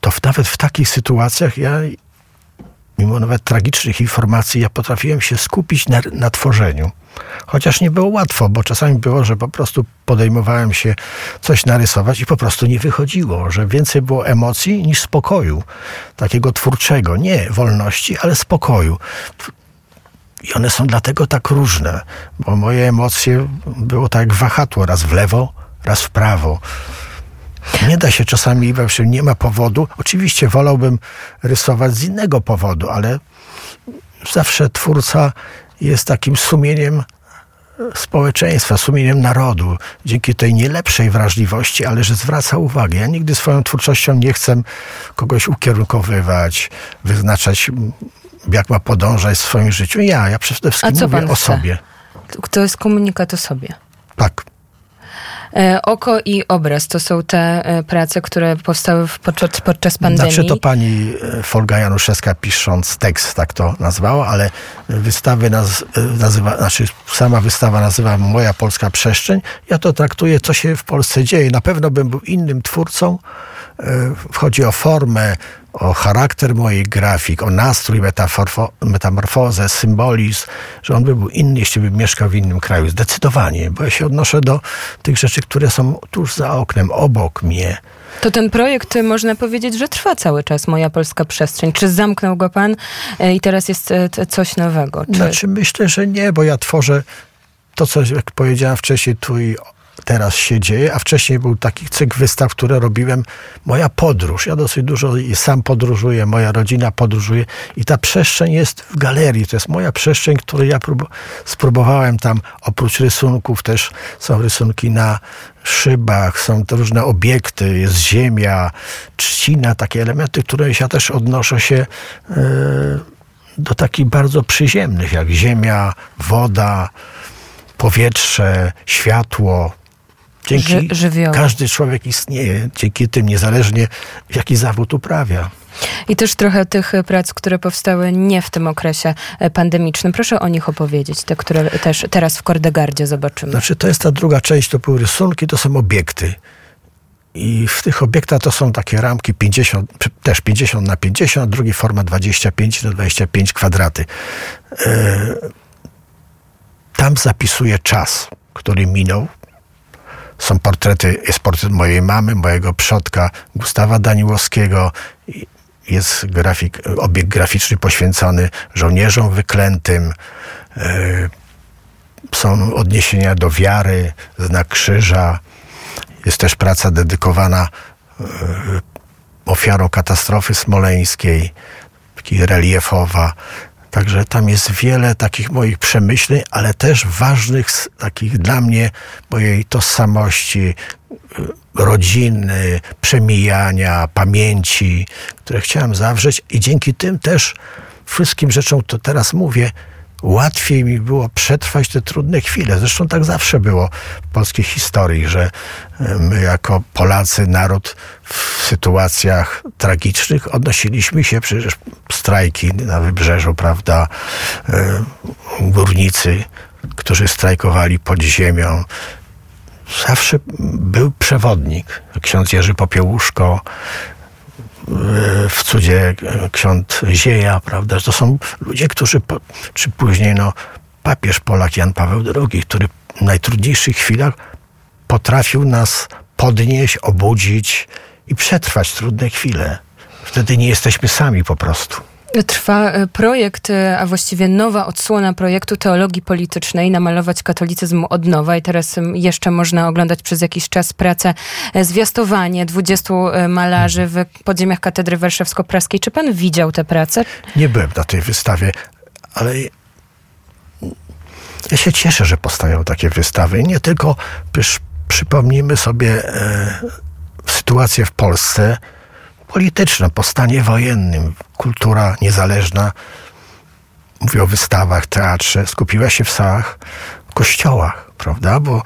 to nawet w takich sytuacjach ja mimo nawet tragicznych informacji, ja potrafiłem się skupić na, na tworzeniu. Chociaż nie było łatwo, bo czasami było, że po prostu podejmowałem się coś narysować i po prostu nie wychodziło, że więcej było emocji niż spokoju, takiego twórczego, nie wolności, ale spokoju. I one są dlatego tak różne, bo moje emocje było tak jak wahadło, raz w lewo, raz w prawo. Nie da się czasami, nie ma powodu. Oczywiście wolałbym rysować z innego powodu, ale zawsze twórca jest takim sumieniem społeczeństwa, sumieniem narodu, dzięki tej nie lepszej wrażliwości, ale że zwraca uwagę. Ja nigdy swoją twórczością nie chcę kogoś ukierunkowywać, wyznaczać, jak ma podążać w swoim życiu. Ja, ja przede wszystkim mówię o chce? sobie. To jest komunikat o sobie. Tak. E, oko i obraz to są te e, prace, które powstały podczas, podczas pandemii. Znaczy to pani e, Folga Januszewska pisząc tekst tak to nazwała, ale wystawy naz, nazywa, znaczy sama wystawa nazywa Moja Polska Przestrzeń. Ja to traktuję, co się w Polsce dzieje. Na pewno bym był innym twórcą, chodzi o formę, o charakter moich grafik, o nastrój, metamorfozę, symbolizm, że on by był inny, jeśli by mieszkał w innym kraju. Zdecydowanie, bo ja się odnoszę do tych rzeczy, które są tuż za oknem, obok mnie. To ten projekt, można powiedzieć, że trwa cały czas, Moja Polska Przestrzeń. Czy zamknął go pan e, i teraz jest e, coś nowego? Czy... Znaczy myślę, że nie, bo ja tworzę to, co jak powiedziałem wcześniej, tu i teraz się dzieje, a wcześniej był taki cykl wystaw, które robiłem, moja podróż. Ja dosyć dużo sam podróżuję, moja rodzina podróżuje i ta przestrzeń jest w galerii. To jest moja przestrzeń, której ja prób spróbowałem tam, oprócz rysunków też są rysunki na szybach, są to różne obiekty, jest ziemia, trzcina, takie elementy, które ja też odnoszę się yy, do takich bardzo przyziemnych, jak ziemia, woda, powietrze, światło, Dzięki Ży każdy człowiek istnieje, dzięki tym, niezależnie jaki zawód uprawia. I też trochę tych prac, które powstały nie w tym okresie pandemicznym. Proszę o nich opowiedzieć, te, które też teraz w Kordegardzie zobaczymy. Znaczy, to jest ta druga część, to były rysunki, to są obiekty. I w tych obiektach to są takie ramki 50, też 50 na 50, drugi forma 25 na 25 kwadraty. E, tam zapisuję czas, który minął, są portrety, jest portret mojej mamy, mojego przodka Gustawa Daniłowskiego. Jest grafik, obiekt graficzny poświęcony żołnierzom wyklętym. E, są odniesienia do wiary, znak krzyża. Jest też praca dedykowana e, ofiarom katastrofy smoleńskiej, reliefowa. Także tam jest wiele takich moich przemyśleń, ale też ważnych, takich dla mnie, mojej tożsamości, y, rodziny, przemijania, pamięci, które chciałem zawrzeć. I dzięki tym też wszystkim rzeczom, to teraz mówię, łatwiej mi było przetrwać te trudne chwile. Zresztą tak zawsze było w polskiej historii, że e, my jako Polacy, naród w sytuacjach tragicznych odnosiliśmy się przecież strajki na wybrzeżu, prawda, e, górnicy, którzy strajkowali pod ziemią. Zawsze był przewodnik. Ksiądz Jerzy Popiełuszko, w cudzie ksiądz Zieja, prawda? To są ludzie, którzy, po, czy później, no, papież Polak Jan Paweł II, który w najtrudniejszych chwilach potrafił nas podnieść, obudzić i przetrwać trudne chwile. Wtedy nie jesteśmy sami po prostu. Trwa e, projekt, e, a właściwie nowa odsłona projektu teologii politycznej, namalować katolicyzm od nowa i teraz jeszcze można oglądać przez jakiś czas pracę, e, zwiastowanie 20 malarzy w podziemiach Katedry Warszawsko-Praskiej. Czy pan widział tę pracę? Nie byłem na tej wystawie, ale ja się cieszę, że powstają takie wystawy. Nie tylko, przypomnijmy sobie e, sytuację w Polsce, polityczne, po stanie wojennym, kultura niezależna, mówię o wystawach, teatrze, skupiła się w salach, kościołach, prawda? Bo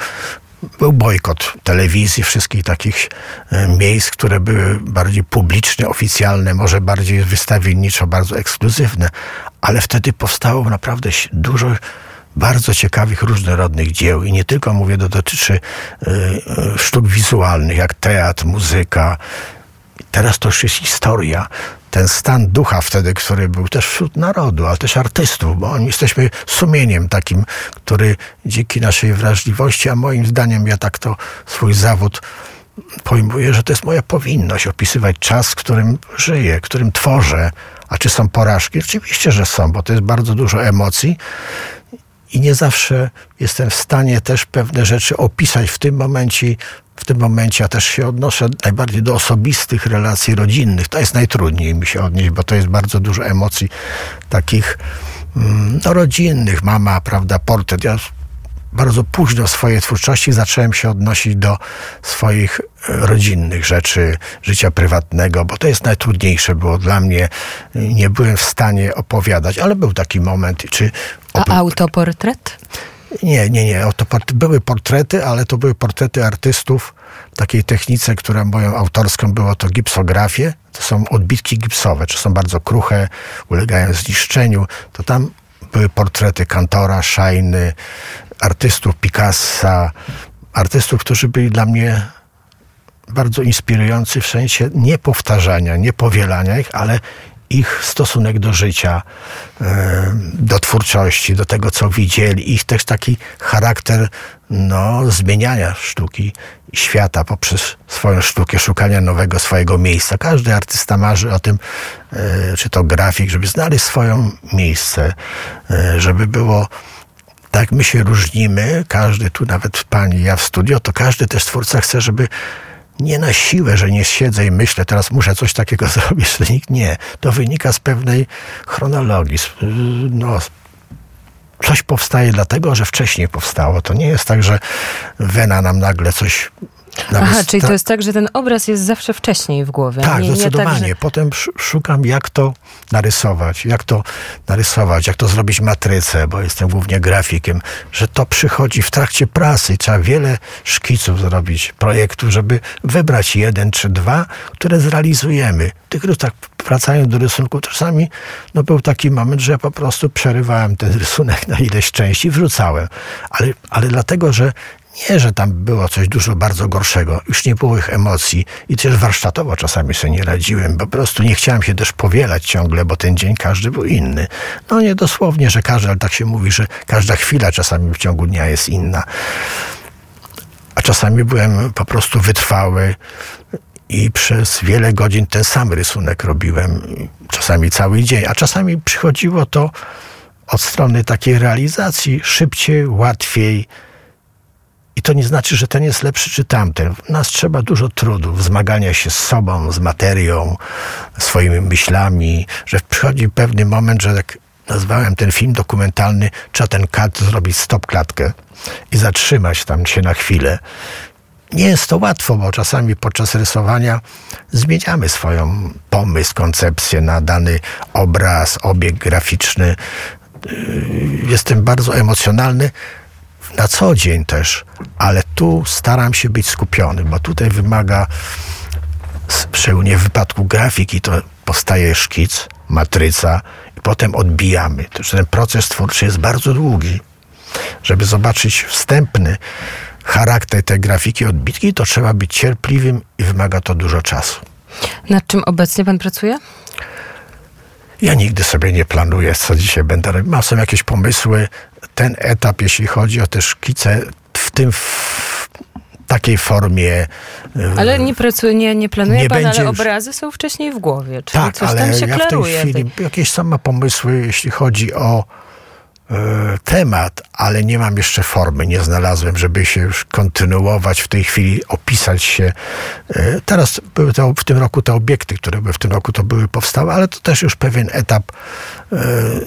był bojkot telewizji, wszystkich takich e, miejsc, które były bardziej publiczne, oficjalne, może bardziej wystawienniczo, bardzo ekskluzywne, ale wtedy powstało naprawdę dużo bardzo ciekawych, różnorodnych dzieł. I nie tylko mówię, dotyczy y, y, sztuk wizualnych, jak teatr, muzyka, Teraz to już jest historia. Ten stan ducha wtedy, który był też wśród narodu, ale też artystów, bo oni jesteśmy sumieniem takim, który dzięki naszej wrażliwości, a moim zdaniem ja tak to swój zawód pojmuję, że to jest moja powinność opisywać czas, w którym żyję, w którym tworzę. A czy są porażki? Oczywiście, że są, bo to jest bardzo dużo emocji i nie zawsze jestem w stanie też pewne rzeczy opisać w tym momencie. W tym momencie ja też się odnoszę najbardziej do osobistych relacji rodzinnych. To jest najtrudniej mi się odnieść, bo to jest bardzo dużo emocji takich mm, no, rodzinnych. Mama, prawda, portret. Ja bardzo późno w swojej twórczości zacząłem się odnosić do swoich e, rodzinnych rzeczy, życia prywatnego, bo to jest najtrudniejsze było dla mnie. Nie byłem w stanie opowiadać, ale był taki moment. Czy A autoportret? Nie, nie, nie. były portrety, ale to były portrety artystów w takiej technice, która moją autorską było to gipsografie. To są odbitki gipsowe, czy są bardzo kruche, ulegają zniszczeniu. To tam były portrety Kantora, Szajny, artystów Picassa, artystów, którzy byli dla mnie bardzo inspirujący w sensie nie powtarzania, nie powielania ich, ale ich stosunek do życia, e, do twórczości, do tego, co widzieli, ich też taki charakter no, zmieniania sztuki świata poprzez swoją sztukę, szukania nowego swojego miejsca. Każdy artysta marzy o tym, e, czy to grafik, żeby znaleźć swoje miejsce, e, żeby było tak my się różnimy, każdy tu, nawet pani, ja w studio, to każdy też twórca chce, żeby nie na siłę, że nie siedzę i myślę, teraz muszę coś takiego zrobić, że nikt nie. To wynika z pewnej chronologii. No, coś powstaje dlatego, że wcześniej powstało. To nie jest tak, że wena nam nagle coś Aha, czyli to jest tak, że ten obraz jest zawsze wcześniej w głowie. Tak, nie, zdecydowanie. Nie tak, że... Potem szukam, jak to narysować, jak to narysować, jak to zrobić matrycę, bo jestem głównie grafikiem, że to przychodzi w trakcie pracy. Trzeba wiele szkiców zrobić, projektów, żeby wybrać jeden czy dwa, które zrealizujemy. Tych, którzy tak wracają do rysunku, czasami no, był taki moment, że ja po prostu przerywałem ten rysunek na ileś części, wrzucałem. Ale, ale dlatego, że nie, że tam było coś dużo bardzo gorszego. Już nie było ich emocji i też warsztatowo czasami sobie nie radziłem. Po prostu nie chciałem się też powielać ciągle, bo ten dzień każdy był inny. No nie dosłownie, że każdy, ale tak się mówi, że każda chwila czasami w ciągu dnia jest inna. A czasami byłem po prostu wytrwały i przez wiele godzin ten sam rysunek robiłem. Czasami cały dzień, a czasami przychodziło to od strony takiej realizacji szybciej, łatwiej, i to nie znaczy, że ten jest lepszy czy tamten. Nas trzeba dużo trudu, zmagania się z sobą, z materią, swoimi myślami, że przychodzi pewny moment, że jak nazwałem ten film dokumentalny, trzeba ten kat zrobić stop klatkę i zatrzymać tam się na chwilę. Nie jest to łatwo, bo czasami podczas rysowania zmieniamy swoją pomysł, koncepcję na dany obraz, obiekt graficzny. Jestem bardzo emocjonalny, na co dzień też, ale tu staram się być skupiony, bo tutaj wymaga, szczególnie w wypadku grafiki, to powstaje szkic, matryca i potem odbijamy. To, ten proces twórczy jest bardzo długi. Żeby zobaczyć wstępny charakter tej grafiki, odbitki, to trzeba być cierpliwym i wymaga to dużo czasu. Nad czym obecnie pan pracuje? Ja nigdy sobie nie planuję, co dzisiaj będę robił. Mam sobie jakieś pomysły. Ten etap, jeśli chodzi o te szkice, w tym w takiej formie. Ale nie pracuje, nie, nie planuje nie pan, ale obrazy są wcześniej w głowie. Czyli tak, coś ale tam się ja klaruje. W tej chwili jakieś same pomysły, jeśli chodzi o E, temat, ale nie mam jeszcze formy, nie znalazłem, żeby się już kontynuować w tej chwili, opisać się. E, teraz były to, w tym roku te obiekty, które były w tym roku to były powstałe, ale to też już pewien etap e,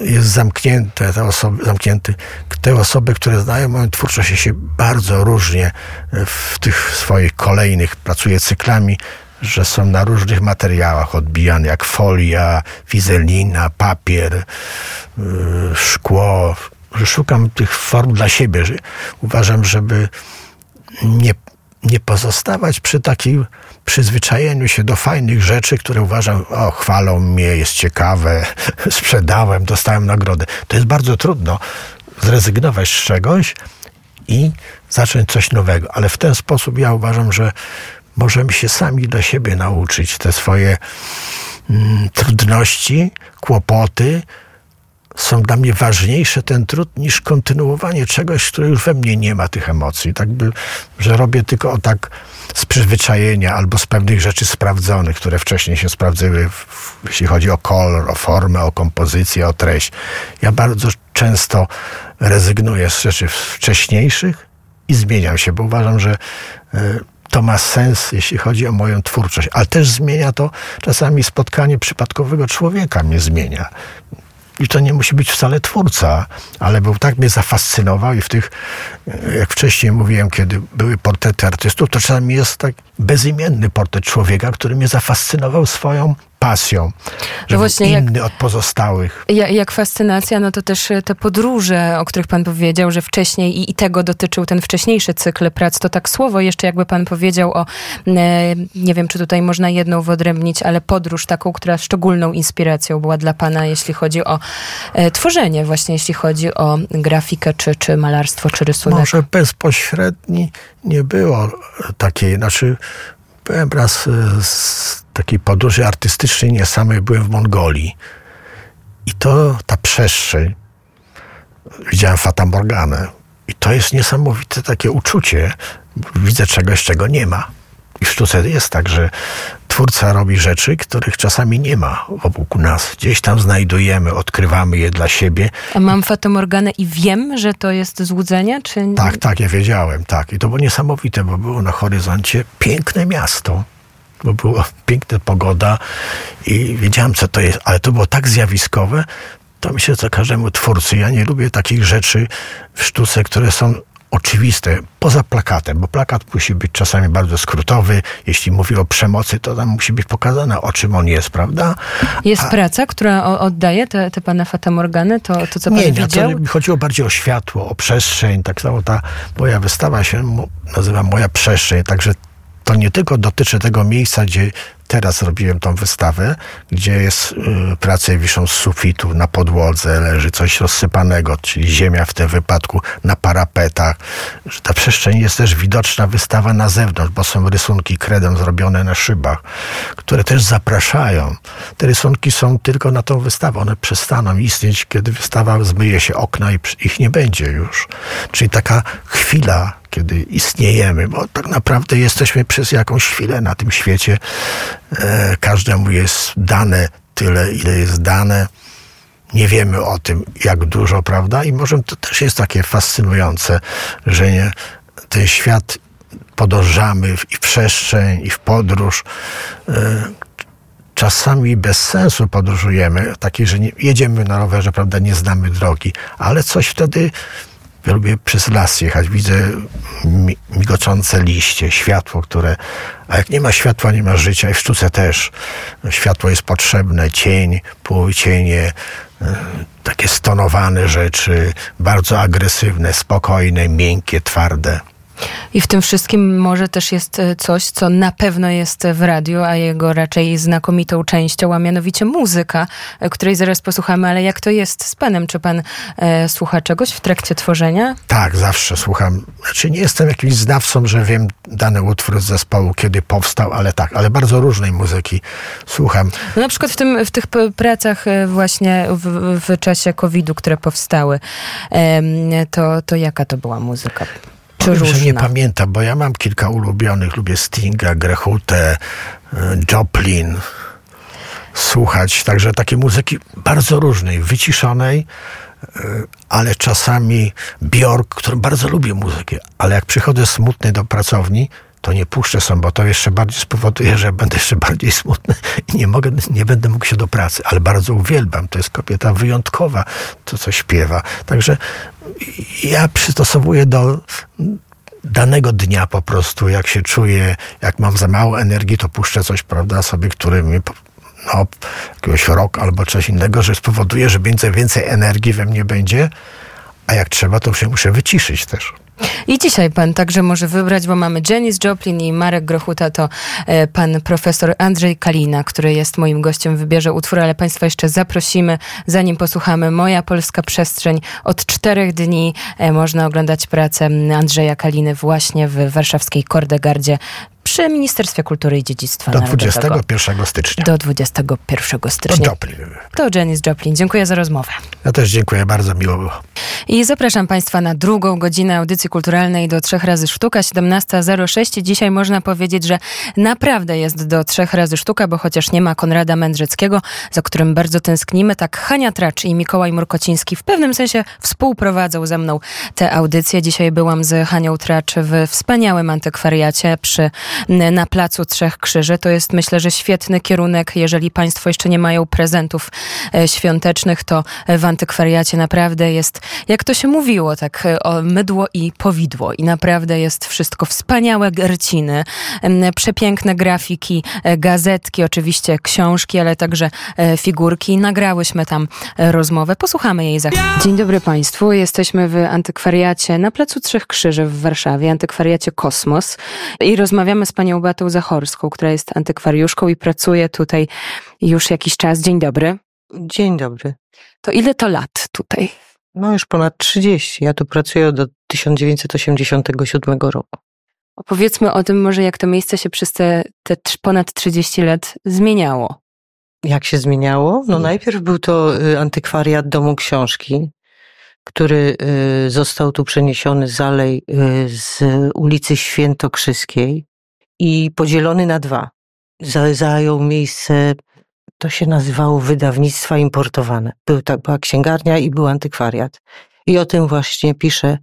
jest zamknięty, te osoby, zamknięty. Te osoby, które znają moją twórczość się bardzo różnie w tych swoich kolejnych, pracuje cyklami, że są na różnych materiałach odbijane, jak folia, wizelina, papier, yy, szkło. Szukam tych form dla siebie. Uważam, żeby nie, nie pozostawać przy takim przyzwyczajeniu się do fajnych rzeczy, które uważam, o, chwalą mnie, jest ciekawe, sprzedałem, dostałem nagrodę. To jest bardzo trudno zrezygnować z czegoś i zacząć coś nowego. Ale w ten sposób ja uważam, że możemy się sami dla siebie nauczyć te swoje mm, trudności, kłopoty. Są dla mnie ważniejsze ten trud niż kontynuowanie czegoś, które już we mnie nie ma tych emocji. Tak by, że robię tylko o tak z przyzwyczajenia albo z pewnych rzeczy sprawdzonych, które wcześniej się sprawdziły, w, jeśli chodzi o kolor, o formę, o kompozycję, o treść. Ja bardzo często rezygnuję z rzeczy wcześniejszych i zmieniam się, bo uważam, że y, to ma sens, jeśli chodzi o moją twórczość, ale też zmienia to czasami spotkanie przypadkowego człowieka mnie zmienia. I to nie musi być wcale twórca, ale był tak mnie zafascynował i w tych, jak wcześniej mówiłem, kiedy były portrety artystów, to czasami jest tak bezimienny portret człowieka, który mnie zafascynował swoją pasją, że no właśnie inny jak, od pozostałych. Jak, jak, fascynacja, no to też e, te podróże, o których pan powiedział, że wcześniej i, i, tego dotyczył ten wcześniejszy cykl prac, to tak słowo jeszcze jakby pan powiedział o, e, nie wiem, czy tutaj można jedną wyodrębnić, ale podróż taką, która szczególną inspiracją była dla pana, jeśli chodzi o e, tworzenie, właśnie jeśli chodzi o grafikę, czy, czy malarstwo, czy rysunek. Może bezpośredni nie było takiej, znaczy Byłem raz e, z takiej podróży artystycznej nie samej, byłem w Mongolii. I to ta przestrzeń, widziałem Fata Morganę. I to jest niesamowite takie uczucie. Widzę czegoś, czego nie ma. I w sztuce jest tak, że twórca robi rzeczy, których czasami nie ma wokół nas. Gdzieś tam znajdujemy, odkrywamy je dla siebie. A mam fatomorganę i wiem, że to jest złudzenie? Czy... Tak, tak, ja wiedziałem, tak. I to było niesamowite, bo było na horyzoncie piękne miasto. Bo była piękna pogoda i wiedziałem, co to jest, ale to było tak zjawiskowe, to myślę, co każdemu twórcy. Ja nie lubię takich rzeczy w sztuce, które są oczywiste, poza plakatem, bo plakat musi być czasami bardzo skrótowy. Jeśli mówi o przemocy, to tam musi być pokazane, o czym on jest, prawda? Jest A... praca, która oddaje te, te pana Fatamorgany, to, to co pan nie, widział? Nie, mi chodziło bardziej o światło, o przestrzeń. Tak samo ta moja wystawa się nazywa Moja Przestrzeń, także to nie tylko dotyczy tego miejsca, gdzie teraz robiłem tą wystawę, gdzie jest y, prace wiszą z sufitu, na podłodze leży coś rozsypanego, czyli ziemia w tym wypadku, na parapetach. Że ta przestrzeń jest też widoczna wystawa na zewnątrz, bo są rysunki kredem zrobione na szybach, które też zapraszają. Te rysunki są tylko na tą wystawę. One przestaną istnieć, kiedy wystawa zmyje się okna i ich nie będzie już. Czyli taka chwila kiedy istniejemy, bo tak naprawdę jesteśmy przez jakąś chwilę na tym świecie. E, każdemu jest dane tyle, ile jest dane. Nie wiemy o tym, jak dużo, prawda? I może to też jest takie fascynujące, że nie, ten świat podążamy w, i w przestrzeń, i w podróż. E, czasami bez sensu podróżujemy, takiej, że nie, jedziemy na rowerze, prawda, nie znamy drogi, ale coś wtedy lubię przez las jechać, widzę migoczące liście, światło, które. A jak nie ma światła, nie ma życia i w sztuce też. Światło jest potrzebne, cień, półcienie, e, takie stonowane rzeczy, bardzo agresywne, spokojne, miękkie, twarde. I w tym wszystkim może też jest e, coś, co na pewno jest w radiu, a jego raczej znakomitą częścią, a mianowicie muzyka, e, której zaraz posłuchamy. Ale jak to jest z panem? Czy pan e, słucha czegoś w trakcie tworzenia? Tak, zawsze słucham. Znaczy nie jestem jakimś znawcą, że wiem dany utwór z zespołu, kiedy powstał, ale tak, ale bardzo różnej muzyki słucham. No na przykład w, tym, w tych pracach e, właśnie w, w czasie COVID-u, które powstały, to, to jaka to była muzyka? Powiem, że nie pamiętam, bo ja mam kilka ulubionych. Lubię Stinga, Grechutę, e, Joplin. Słuchać także takiej muzyki bardzo różnej, wyciszonej, e, ale czasami Bjork, który bardzo lubię muzykę, ale jak przychodzę smutny do pracowni, to nie puszczę są, bo to jeszcze bardziej spowoduje, że będę jeszcze bardziej smutny i nie mogę, nie będę mógł się do pracy, ale bardzo uwielbiam. To jest kobieta wyjątkowa, to co śpiewa. Także ja przystosowuję do danego dnia po prostu, jak się czuję, jak mam za mało energii, to puszczę coś, prawda, sobie, który mi no, jakiegoś rok albo coś innego, że spowoduje, że więcej, więcej energii we mnie będzie, a jak trzeba, to się muszę wyciszyć też. I dzisiaj pan także może wybrać, bo mamy Janis Joplin i Marek Grochuta, to e, pan profesor Andrzej Kalina, który jest moim gościem, wybierze utwór, ale państwa jeszcze zaprosimy, zanim posłuchamy Moja Polska Przestrzeń. Od czterech dni e, można oglądać pracę Andrzeja Kaliny właśnie w warszawskiej Kordegardzie przy Ministerstwie Kultury i Dziedzictwa Do 21 stycznia. Do 21 stycznia. To Joplin. To Janis Joplin. Dziękuję za rozmowę. Ja też dziękuję, bardzo miło było. I zapraszam Państwa na drugą godzinę audycji kulturalnej do trzech razy sztuka, 17.06. Dzisiaj można powiedzieć, że naprawdę jest do trzech razy sztuka, bo chociaż nie ma Konrada Mędrzeckiego, za którym bardzo tęsknimy, tak Hania Tracz i Mikołaj Murkociński w pewnym sensie współprowadzą ze mną tę audycję. Dzisiaj byłam z Hanią Tracz w wspaniałym antykwariacie przy na Placu Trzech Krzyży. To jest myślę, że świetny kierunek. Jeżeli Państwo jeszcze nie mają prezentów e, świątecznych, to w antykwariacie naprawdę jest, jak to się mówiło, tak e, mydło i powidło. I naprawdę jest wszystko wspaniałe gerciny, przepiękne grafiki, e, gazetki, oczywiście książki, ale także figurki. Nagrałyśmy tam rozmowę. Posłuchamy jej za chwilę. Dzień dobry Państwu. Jesteśmy w antykwariacie na Placu Trzech Krzyży w Warszawie, antykwariacie Kosmos i rozmawiamy z panią Batą Zachorską, która jest antykwariuszką i pracuje tutaj już jakiś czas. Dzień dobry. Dzień dobry. To ile to lat tutaj? No już ponad 30. Ja tu pracuję od 1987 roku. Opowiedzmy o tym może, jak to miejsce się przez te, te ponad 30 lat zmieniało. Jak się zmieniało? No najpierw był to y, antykwariat Domu Książki, który y, został tu przeniesiony z alej y, z ulicy Świętokrzyskiej i podzielony na dwa. Zajął miejsce, to się nazywało wydawnictwa importowane. Był, tak, była księgarnia i był antykwariat. I o tym właśnie pisze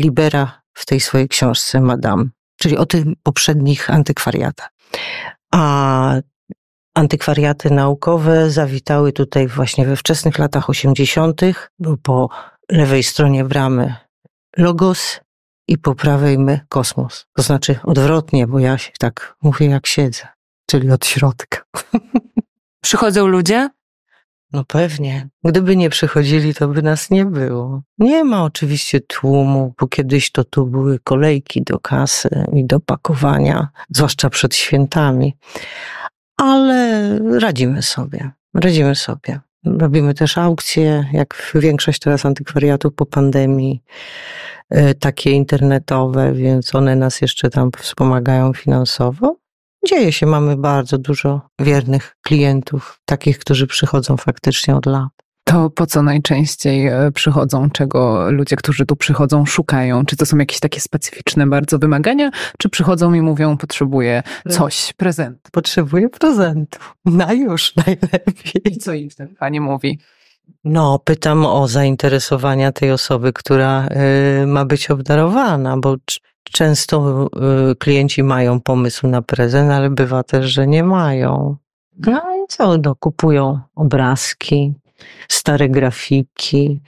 Libera w tej swojej książce Madame, czyli o tych poprzednich antykwariatach. A antykwariaty naukowe zawitały tutaj właśnie we wczesnych latach 80. Był po lewej stronie bramy Logos i po prawej my Kosmos. To znaczy odwrotnie, bo ja się tak mówię jak siedzę, czyli od środka. Przychodzą ludzie? No pewnie. Gdyby nie przychodzili, to by nas nie było. Nie ma oczywiście tłumu, bo kiedyś to tu były kolejki do kasy i do pakowania, zwłaszcza przed świętami. Ale radzimy sobie. Radzimy sobie. Robimy też aukcje, jak większość teraz antykwariatów po pandemii, takie internetowe, więc one nas jeszcze tam wspomagają finansowo. Dzieje się, mamy bardzo dużo wiernych klientów, takich, którzy przychodzą faktycznie od lat. To po co najczęściej e, przychodzą, czego ludzie, którzy tu przychodzą, szukają? Czy to są jakieś takie specyficzne bardzo wymagania, czy przychodzą i mówią, potrzebuję coś, prezent? Potrzebuję prezentu. Na już najlepiej. I co im wtedy pani mówi? No, pytam o zainteresowania tej osoby, która y, ma być obdarowana, bo często y, klienci mają pomysł na prezent, ale bywa też, że nie mają. No i co, no, kupują obrazki, stare grafiki,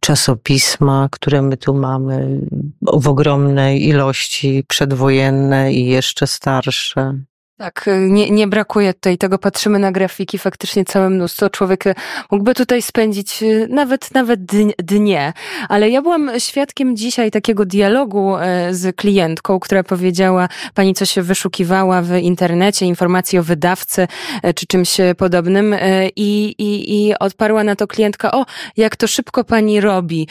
czasopisma, które my tu mamy w ogromnej ilości, przedwojenne i jeszcze starsze. Tak, y, nie, nie brakuje tutaj tego. Patrzymy na grafiki, faktycznie całe mnóstwo. Człowiek y, mógłby tutaj spędzić y, nawet, nawet dnie. Ale ja byłam świadkiem dzisiaj takiego dialogu z klientką, która powiedziała, pani coś wyszukiwała w internecie, informacji o wydawcy czy czymś podobnym i, i, i odparła na to klientka, o, jak to szybko pani robi.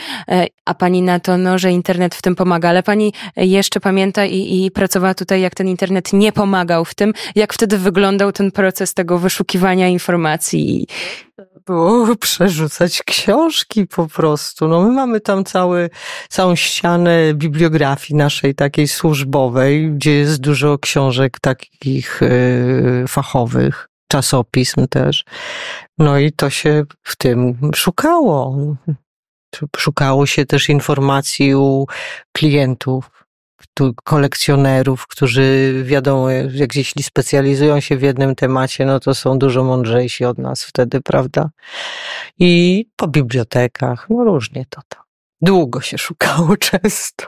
A pani na to, no, że internet w tym pomaga. Ale pani jeszcze pamięta i, i pracowała tutaj, jak ten internet nie pomagał w tym, jak wtedy wyglądał ten proces tego wyszukiwania informacji? Było przerzucać książki po prostu. No my mamy tam cały, całą ścianę bibliografii naszej takiej służbowej, gdzie jest dużo książek takich yy, fachowych, czasopism też. No i to się w tym szukało. Szukało się też informacji u klientów kolekcjonerów, którzy wiadomo, jak jeśli specjalizują się w jednym temacie, no to są dużo mądrzejsi od nas wtedy, prawda? I po bibliotekach, no różnie to tam. Długo się szukało często.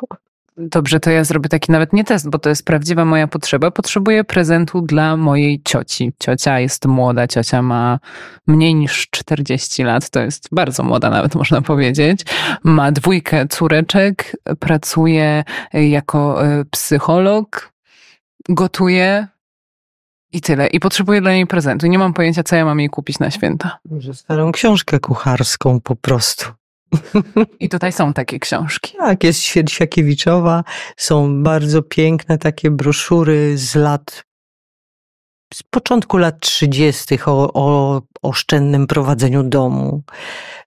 Dobrze, to ja zrobię taki nawet nie test, bo to jest prawdziwa moja potrzeba. Potrzebuję prezentu dla mojej cioci. Ciocia jest młoda, ciocia ma mniej niż 40 lat, to jest bardzo młoda nawet można powiedzieć. Ma dwójkę córeczek, pracuje jako e, psycholog, gotuje i tyle. I potrzebuję dla niej prezentu. Nie mam pojęcia, co ja mam jej kupić na święta. Może starą książkę kucharską po prostu. I tutaj są takie książki. Tak, jest Świersiakiewiczowa, są bardzo piękne takie broszury z lat, z początku lat 30. o, o oszczędnym prowadzeniu domu,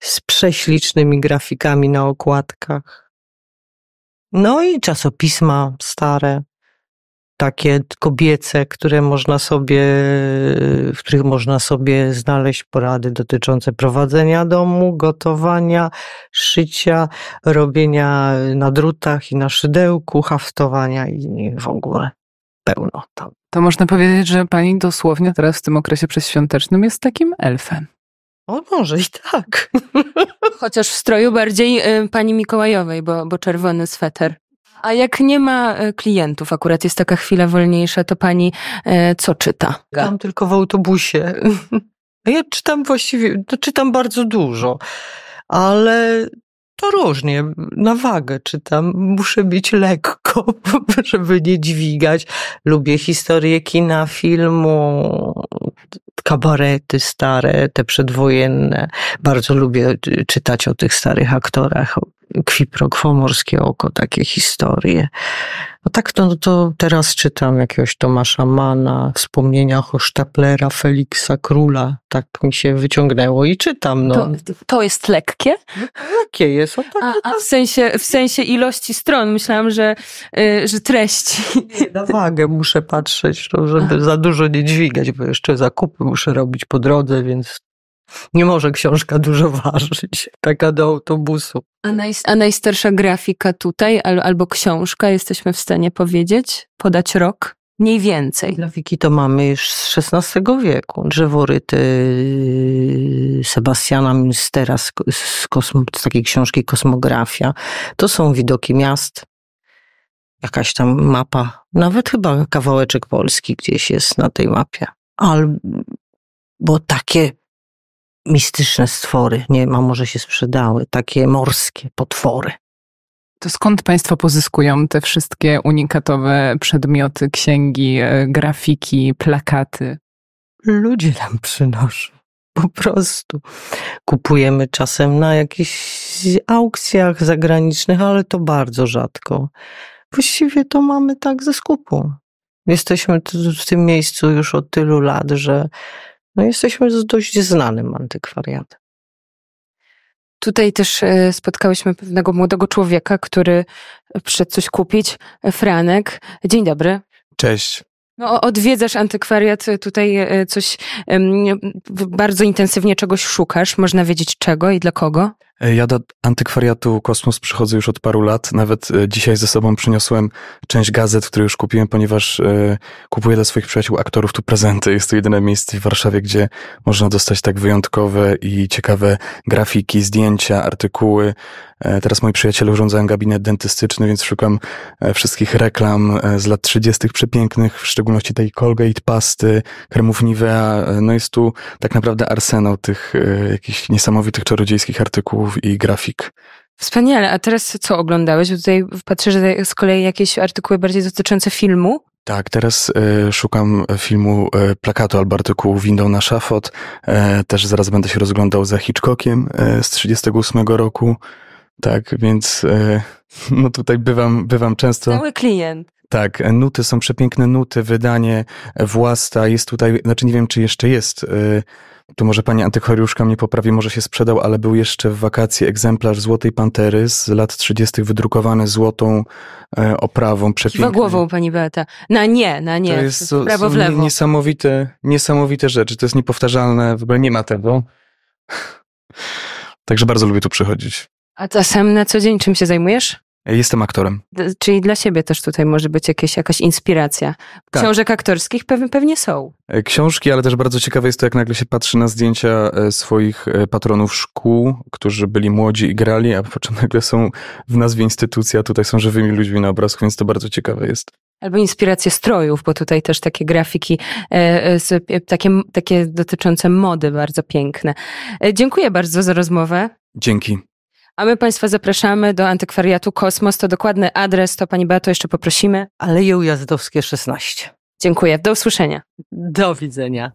z prześlicznymi grafikami na okładkach. No i czasopisma stare takie kobiece, które można sobie, w których można sobie znaleźć porady dotyczące prowadzenia domu, gotowania, szycia, robienia na drutach i na szydełku, haftowania i w ogóle pełno to. To można powiedzieć, że pani dosłownie teraz w tym okresie przedświątecznym jest takim elfem. O, może i tak. Chociaż w stroju bardziej y, pani Mikołajowej, bo, bo czerwony sweter. A jak nie ma e, klientów, akurat jest taka chwila wolniejsza, to pani e, co czyta? Czytam tylko w autobusie. Ja czytam właściwie, to czytam bardzo dużo, ale to różnie, na wagę czytam. Muszę być lekko, żeby nie dźwigać. Lubię historię kina, filmu, kabarety stare, te przedwojenne. Bardzo lubię czytać o tych starych aktorach, Kwiprok, Morskie Oko, takie historie. No tak to, no to teraz czytam jakiegoś Tomasza Mana, wspomnienia Hosztaplera, Feliksa Króla. Tak mi się wyciągnęło i czytam. No. To, to jest lekkie? Jakie jest? O, takie, A, a w, sensie, w sensie ilości stron. Myślałam, że, y, że treści. na wagę muszę patrzeć, no, żeby za dużo nie dźwigać, bo jeszcze zakupy muszę robić po drodze, więc nie może książka dużo ważyć. Taka do autobusu. A, naj, a najstarsza grafika tutaj, al, albo książka, jesteśmy w stanie powiedzieć? Podać rok? Mniej więcej. Grafiki to mamy już z XVI wieku. Drzeworyty Sebastiana Münstera z, z, kosmo, z takiej książki Kosmografia. To są widoki miast. Jakaś tam mapa, nawet chyba kawałeczek Polski gdzieś jest na tej mapie. Albo takie mistyczne stwory, nie wiem, a może się sprzedały, takie morskie potwory. To skąd Państwo pozyskują te wszystkie unikatowe przedmioty, księgi, e, grafiki, plakaty? Ludzie nam przynoszą. Po prostu. Kupujemy czasem na jakichś aukcjach zagranicznych, ale to bardzo rzadko. Właściwie to mamy tak ze skupu. Jesteśmy w tym miejscu już od tylu lat, że no jesteśmy z dość znanym antykwariatem. Tutaj też e, spotkałyśmy pewnego młodego człowieka, który przyszedł coś kupić. Franek. Dzień dobry. Cześć. No, odwiedzasz antykwariat, tutaj e, coś bardzo intensywnie czegoś szukasz. Można wiedzieć czego i dla kogo? E, ja do antykwariatu Kosmos przychodzę już od paru lat. Nawet e, dzisiaj ze sobą przyniosłem część gazet, które już kupiłem, ponieważ e, kupuję dla swoich przyjaciół aktorów tu prezenty. Jest to jedyne miejsce w Warszawie, gdzie można dostać tak wyjątkowe i ciekawe grafiki, zdjęcia, artykuły. Teraz moi przyjaciele urządzają gabinet dentystyczny, więc szukam wszystkich reklam z lat 30. przepięknych, w szczególności tej Colgate pasty, kremów Nivea. No jest tu tak naprawdę arsenał tych jakichś niesamowitych czarodziejskich artykułów i grafik. Wspaniale. A teraz co oglądałeś? Tutaj patrzę, że z kolei jakieś artykuły bardziej dotyczące filmu. Tak, teraz y, szukam filmu y, plakatu albo artykułu Window na szafot. Y, też zaraz będę się rozglądał za Hitchcockiem z 38 roku. Tak, więc no tutaj bywam, bywam często. Cały klient. Tak, nuty są przepiękne nuty, wydanie własta jest tutaj, znaczy nie wiem czy jeszcze jest tu może pani antykwariuszka mnie poprawi, może się sprzedał, ale był jeszcze w wakacje egzemplarz Złotej Pantery z lat 30. wydrukowany złotą e, oprawą. Przepiękny. Kiwa głową pani Beata. Na nie, na nie. To jest to, prawo w lewo. Niesamowite, niesamowite rzeczy. To jest niepowtarzalne, w ogóle nie ma tego. Także bardzo lubię tu przychodzić. A czasem na co dzień czym się zajmujesz? Jestem aktorem. Czyli dla siebie też tutaj może być jakieś, jakaś inspiracja. Tak. Książek aktorskich pewnie, pewnie są. E, książki, ale też bardzo ciekawe jest to, jak nagle się patrzy na zdjęcia e, swoich e, patronów szkół, którzy byli młodzi i grali, a po czym nagle są w nazwie instytucja, tutaj są żywymi ludźmi na obrazku, więc to bardzo ciekawe jest. Albo inspiracje strojów, bo tutaj też takie grafiki, takie, takie dotyczące mody bardzo piękne. Dziękuję bardzo za rozmowę. Dzięki. A my Państwa zapraszamy do antykwariatu Kosmos. To dokładny adres, to Pani Beato jeszcze poprosimy. Aleje Ujazdowskie 16. Dziękuję. Do usłyszenia. Do widzenia.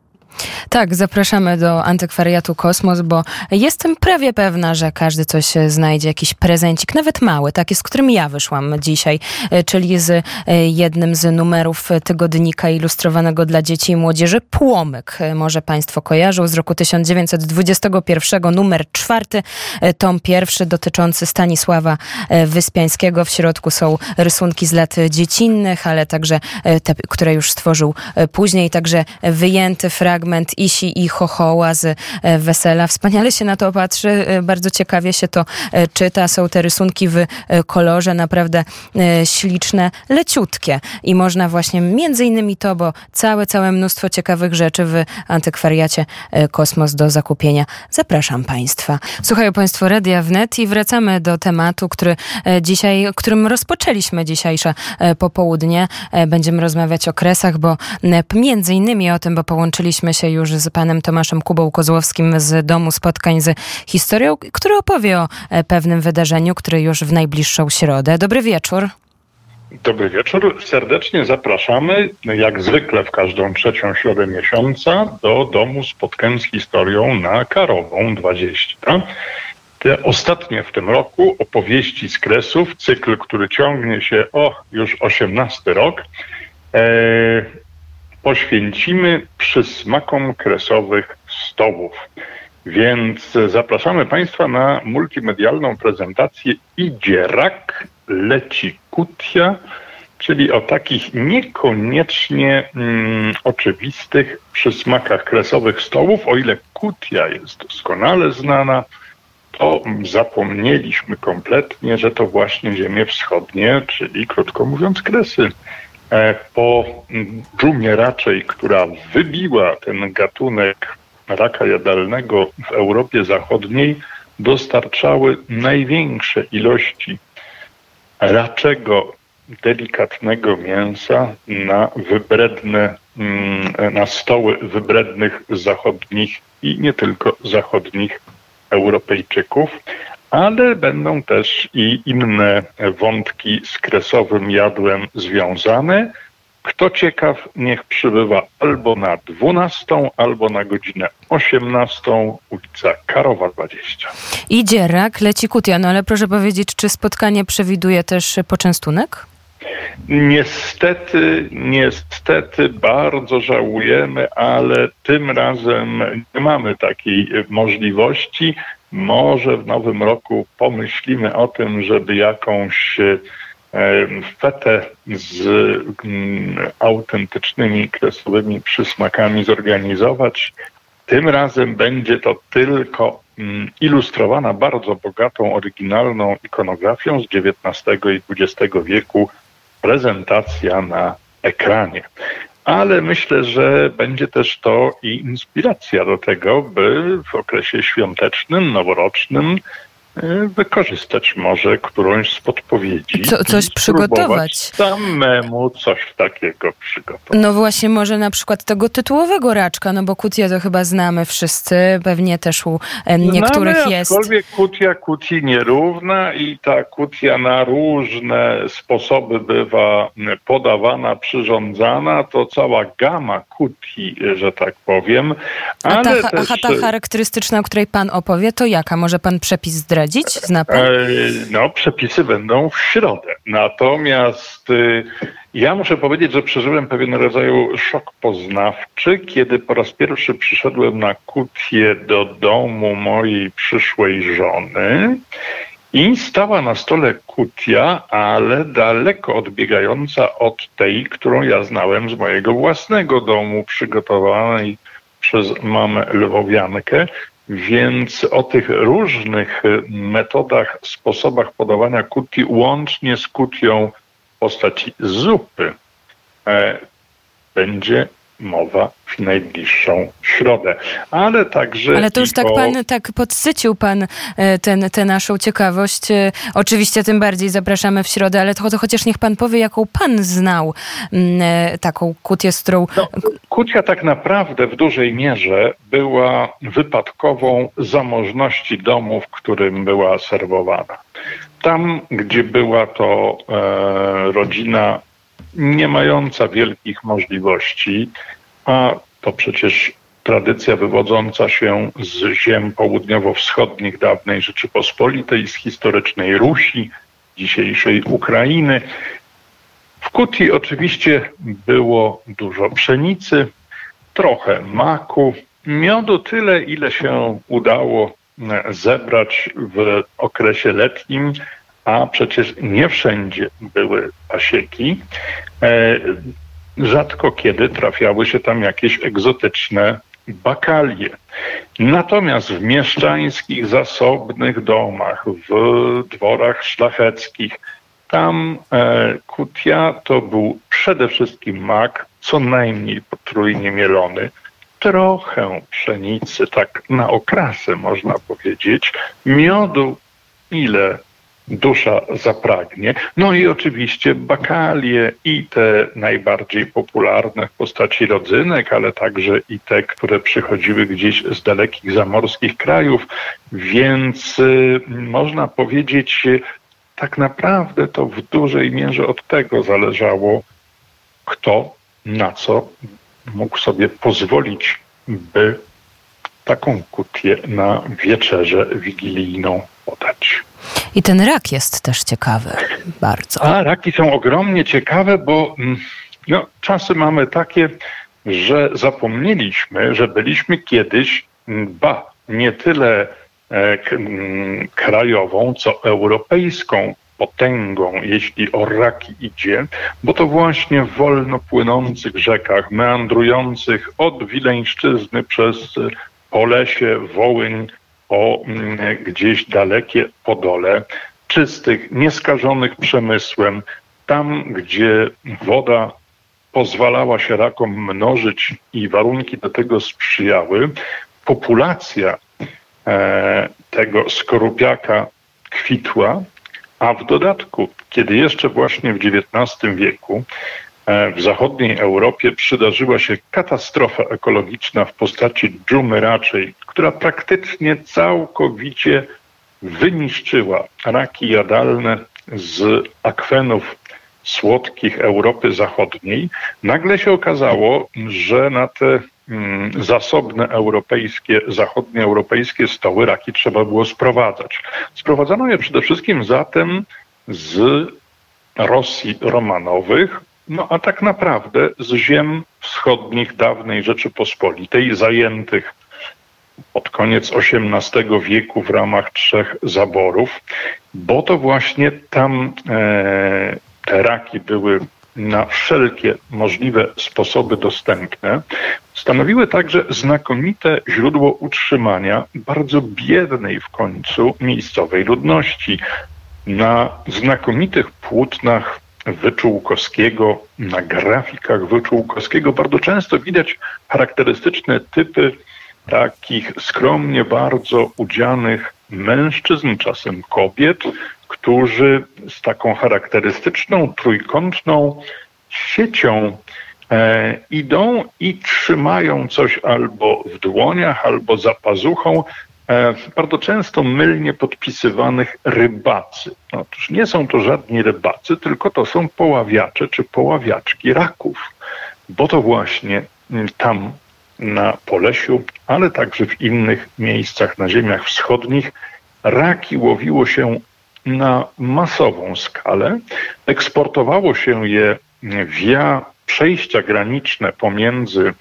Tak, zapraszamy do antykwariatu Kosmos, bo jestem prawie pewna, że każdy coś znajdzie, jakiś prezencik, nawet mały, taki, z którym ja wyszłam dzisiaj, e, czyli z e, jednym z numerów tygodnika ilustrowanego dla dzieci i młodzieży, Płomyk. E, może Państwo kojarzą z roku 1921, numer czwarty, tom pierwszy dotyczący Stanisława Wyspiańskiego. W środku są rysunki z lat dziecinnych, ale także te, które już stworzył później, także wyjęty fragment fragment Isi i Chochoła z e, Wesela. Wspaniale się na to patrzy, e, bardzo ciekawie się to e, czyta. Są te rysunki w kolorze naprawdę śliczne, leciutkie i można właśnie między innymi to, bo całe, całe mnóstwo ciekawych rzeczy w antykwariacie Kosmos do zakupienia. Zapraszam Państwa. Słuchają Państwo Radia Wnet i wracamy do tematu, który dzisiaj, którym rozpoczęliśmy dzisiejsze popołudnie. Będziemy rozmawiać o kresach, bo między innymi o tym, bo połączyliśmy się już z panem Tomaszem Kubą Kozłowskim z Domu Spotkań z Historią, który opowie o e, pewnym wydarzeniu, które już w najbliższą środę. Dobry wieczór. Dobry wieczór. Serdecznie zapraszamy, jak zwykle w każdą trzecią środę miesiąca, do Domu Spotkań z Historią na Karową 20. te ostatnie w tym roku opowieści z kresów, cykl, który ciągnie się o już 18 rok, e, poświęcimy przysmakom kresowych stołów. Więc zapraszamy Państwa na multimedialną prezentację Idzie rak, leci kutia, czyli o takich niekoniecznie mm, oczywistych przysmakach kresowych stołów. O ile kutia jest doskonale znana, to zapomnieliśmy kompletnie, że to właśnie ziemie wschodnie, czyli krótko mówiąc kresy. E, po dżumie raczej, która wybiła ten gatunek raka jadalnego w Europie Zachodniej, dostarczały największe ilości raczego delikatnego mięsa na wybredne, mm, na stoły wybrednych zachodnich i nie tylko zachodnich Europejczyków, ale będą też i inne wątki z kresowym jadłem związane. Kto ciekaw, niech przybywa albo na 12, albo na godzinę 18, ulica Karowa 20. Idzie rak, leci kutia, no ale proszę powiedzieć, czy spotkanie przewiduje też poczęstunek? Niestety, niestety bardzo żałujemy, ale tym razem nie mamy takiej możliwości. Może w nowym roku pomyślimy o tym, żeby jakąś e, fetę z mm, autentycznymi kresowymi przysmakami zorganizować. Tym razem będzie to tylko mm, ilustrowana bardzo bogatą, oryginalną ikonografią z XIX i XX wieku prezentacja na ekranie. Ale myślę, że będzie też to i inspiracja do tego, by w okresie świątecznym, noworocznym wykorzystać może którąś z podpowiedzi. Co, coś przygotować. Samemu coś takiego przygotować. No właśnie, może na przykład tego tytułowego raczka, no bo kutia to chyba znamy wszyscy, pewnie też u niektórych znamy, jest. Aczkolwiek kutia kutii nierówna i ta kutia na różne sposoby bywa podawana, przyrządzana, to cała gama kutii, że tak powiem. Ale a, ta, też... ta charakterystyczna, o której pan opowie, to jaka? Może pan przepis zdradzić? Zdradzić? Zna pan? E, no, przepisy będą w środę. Natomiast y, ja muszę powiedzieć, że przeżyłem pewien rodzaj szok poznawczy, kiedy po raz pierwszy przyszedłem na kutię do domu mojej przyszłej żony. I stała na stole kutia, ale daleko odbiegająca od tej, którą ja znałem z mojego własnego domu, przygotowanej przez mamę lwowiankę. Więc o tych różnych y, metodach, sposobach podawania kuti, łącznie z kutią w postaci zupy, e, będzie mowa w najbliższą środę. Ale także. Ale to już tak pan tak podsycił pan e, ten, tę naszą ciekawość. E, oczywiście tym bardziej zapraszamy w środę, ale to, to chociaż niech pan powie, jaką pan znał mm, e, taką kutię, z którą. No, kutia tak naprawdę w dużej mierze była wypadkową zamożności domu, w którym była serwowana. Tam, gdzie była to e, rodzina nie mająca wielkich możliwości, a to przecież tradycja wywodząca się z ziem południowo-wschodnich dawnej Rzeczypospolitej, z historycznej Rusi, dzisiejszej Ukrainy. W Kutii oczywiście było dużo pszenicy, trochę maku, miodu tyle, ile się udało zebrać w okresie letnim, a przecież nie wszędzie były pasieki. E, rzadko kiedy trafiały się tam jakieś egzotyczne bakalie. Natomiast w mieszczańskich, zasobnych domach, w dworach szlacheckich, tam e, kutia to był przede wszystkim mak, co najmniej potrójnie mielony, trochę pszenicy, tak na okrasę można powiedzieć, miodu, ile dusza zapragnie. No i oczywiście bakalie i te najbardziej popularne w postaci rodzynek, ale także i te, które przychodziły gdzieś z dalekich zamorskich krajów, więc y, można powiedzieć, tak naprawdę to w dużej mierze od tego zależało, kto na co mógł sobie pozwolić, by taką kutię na wieczerzę wigilijną podać. I ten rak jest też ciekawy bardzo. A raki są ogromnie ciekawe, bo mm, no, czasy mamy takie, że zapomnieliśmy, że byliśmy kiedyś, mm, ba, nie tyle e, mm, krajową, co europejską potęgą, jeśli o raki idzie, bo to właśnie w wolno płynących rzekach, meandrujących od Wileńszczyzny przez Polesie, Wołyń, o gdzieś dalekie Podole, czystych, nieskażonych przemysłem, tam gdzie woda pozwalała się rakom mnożyć i warunki do tego sprzyjały, populacja e, tego skorupiaka kwitła, a w dodatku, kiedy jeszcze właśnie w XIX wieku w zachodniej Europie przydarzyła się katastrofa ekologiczna w postaci dżumy raczej, która praktycznie całkowicie wyniszczyła raki jadalne z akwenów słodkich Europy Zachodniej, nagle się okazało, że na te mm, zasobne europejskie, zachodnioeuropejskie stoły raki trzeba było sprowadzać. Sprowadzano je przede wszystkim zatem z Rosji Romanowych, no a tak naprawdę z ziem wschodnich dawnej Rzeczypospolitej, zajętych pod koniec XVIII wieku w ramach trzech zaborów, bo to właśnie tam e, te raki były na wszelkie możliwe sposoby dostępne, stanowiły także znakomite źródło utrzymania bardzo biednej w końcu miejscowej ludności. Na znakomitych płótnach Wyczółkowskiego, na grafikach Wyczółkowskiego bardzo często widać charakterystyczne typy takich skromnie bardzo udzianych mężczyzn, czasem kobiet, którzy z taką charakterystyczną trójkątną siecią e, idą i trzymają coś albo w dłoniach, albo za pazuchą, bardzo często mylnie podpisywanych rybacy. Otóż nie są to żadni rybacy, tylko to są poławiacze czy poławiaczki raków, bo to właśnie tam na Polesiu, ale także w innych miejscach na ziemiach wschodnich raki łowiło się na masową skalę. Eksportowało się je via przejścia graniczne pomiędzy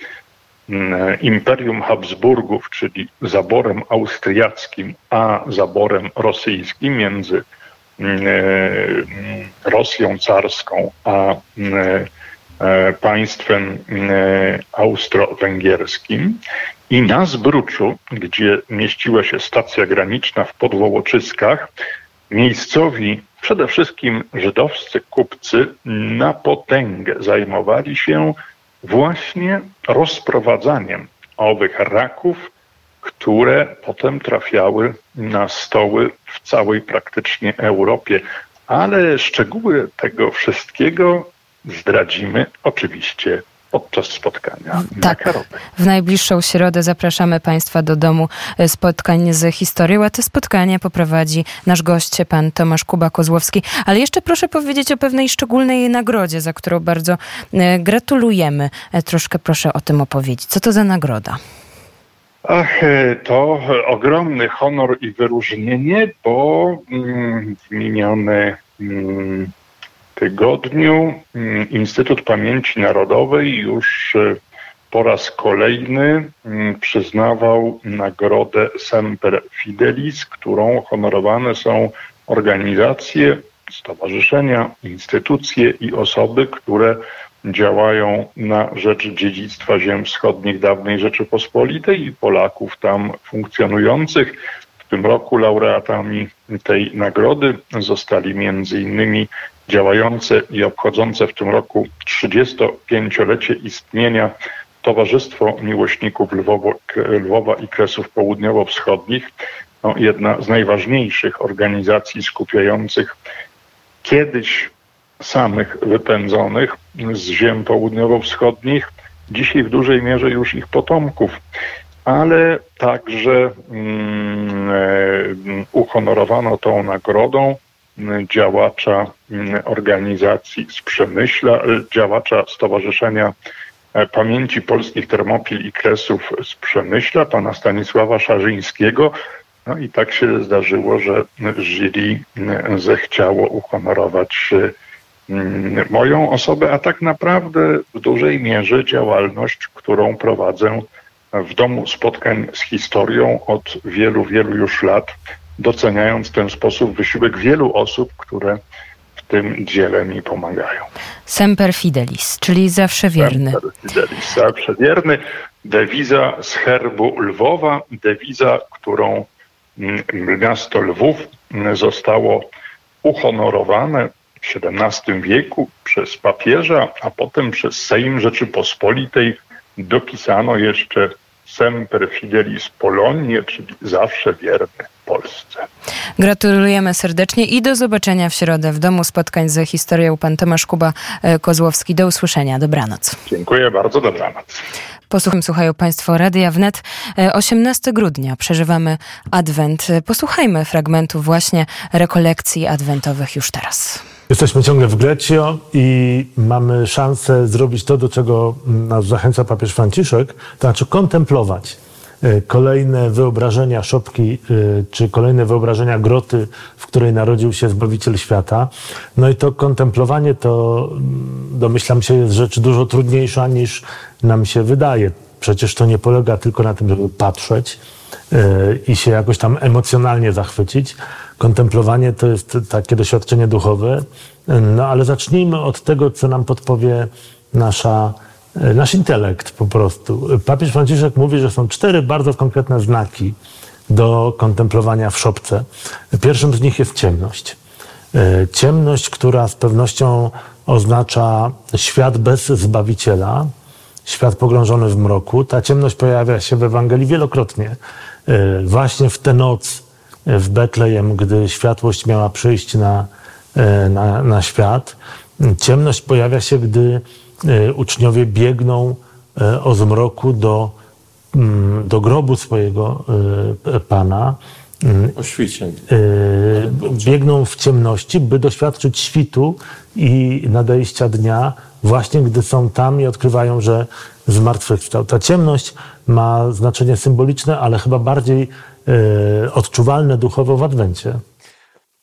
Imperium Habsburgów, czyli zaborem austriackim, a zaborem rosyjskim między mm, Rosją carską a mm, e, państwem austro-węgierskim. I na Zbruczu, gdzie mieściła się stacja graniczna w Podwołoczyskach, Miejscowi, przede wszystkim żydowscy kupcy, na potęgę zajmowali się właśnie rozprowadzaniem owych raków, które potem trafiały na stoły w całej praktycznie Europie. Ale szczegóły tego wszystkiego zdradzimy oczywiście podczas spotkania tak. na W najbliższą środę zapraszamy Państwa do domu e, spotkań z historią, a te spotkanie poprowadzi nasz gość, pan Tomasz Kuba-Kozłowski. Ale jeszcze proszę powiedzieć o pewnej szczególnej nagrodzie, za którą bardzo e, gratulujemy. E, troszkę proszę o tym opowiedzieć. Co to za nagroda? Ach, to ogromny honor i wyróżnienie, bo mm, w miniony mm, tygodniu mm, Instytut Pamięci Narodowej już e, po raz kolejny mm, przyznawał nagrodę Semper Fidelis, którą honorowane są organizacje, stowarzyszenia, instytucje i osoby, które działają na rzecz dziedzictwa ziem wschodnich dawnej Rzeczypospolitej i Polaków tam funkcjonujących. W tym roku laureatami tej nagrody zostali innymi działające i obchodzące w tym roku 35-lecie istnienia Towarzystwo Miłośników Lwowo, Lwowa i Kresów Południowo-Wschodnich, no, jedna z najważniejszych organizacji skupiających kiedyś samych wypędzonych z ziem południowo-wschodnich, dzisiaj w dużej mierze już ich potomków, ale także mm, e, uhonorowano tą nagrodą działacza mm, organizacji z Przemyśla, działacza Stowarzyszenia e, pamięci polskich Termopil i Kresów z Przemyśla, pana Stanisława Szarzyńskiego. No i tak się zdarzyło, że jury zechciało uhonorować mm, moją osobę, a tak naprawdę w dużej mierze działalność, którą prowadzę w domu spotkań z historią od wielu, wielu już lat, doceniając w ten sposób wysiłek wielu osób, które w tym dziele mi pomagają. Semper Fidelis, czyli zawsze wierny. Semper Fidelis, zawsze wierny. Dewiza z herbu Lwowa, dewiza, którą mm, miasto Lwów mm, zostało uhonorowane w XVII wieku przez papieża, a potem przez Sejm Rzeczypospolitej dopisano jeszcze Semper Fidelis Polonie, czyli zawsze wierny Polsce. Gratulujemy serdecznie i do zobaczenia w środę w Domu Spotkań ze Historią. Pan Tomasz Kuba-Kozłowski. Do usłyszenia. Dobranoc. Dziękuję bardzo. Dobranoc. Posłuchajmy, słuchają Państwo Radia Wnet. 18 grudnia przeżywamy Adwent. Posłuchajmy fragmentu właśnie rekolekcji adwentowych już teraz. Jesteśmy ciągle w Grecjo i mamy szansę zrobić to, do czego nas zachęca papież Franciszek, to znaczy kontemplować e, kolejne wyobrażenia szopki, e, czy kolejne wyobrażenia groty, w której narodził się Zbawiciel świata. No i to kontemplowanie to, domyślam się, jest rzecz dużo trudniejsza niż nam się wydaje. Przecież to nie polega tylko na tym, żeby patrzeć e, i się jakoś tam emocjonalnie zachwycić, kontemplowanie to jest takie doświadczenie duchowe. No ale zacznijmy od tego, co nam podpowie nasza, nasz intelekt po prostu. Papież Franciszek mówi, że są cztery bardzo konkretne znaki do kontemplowania w szopce. Pierwszym z nich jest ciemność. Ciemność, która z pewnością oznacza świat bez Zbawiciela, świat pogrążony w mroku. Ta ciemność pojawia się w Ewangelii wielokrotnie. Właśnie w tę noc, w Betlejem, gdy światłość miała przyjść na, e, na, na świat. Ciemność pojawia się, gdy e, uczniowie biegną e, o zmroku do, mm, do grobu swojego Pana. Mm, o świcie. Biegną w ciemności, by doświadczyć świtu i nadejścia dnia, właśnie gdy są tam i odkrywają, że zmartwychwstał. Ta ciemność ma znaczenie symboliczne, ale chyba bardziej E, odczuwalne duchowo w Adwencie.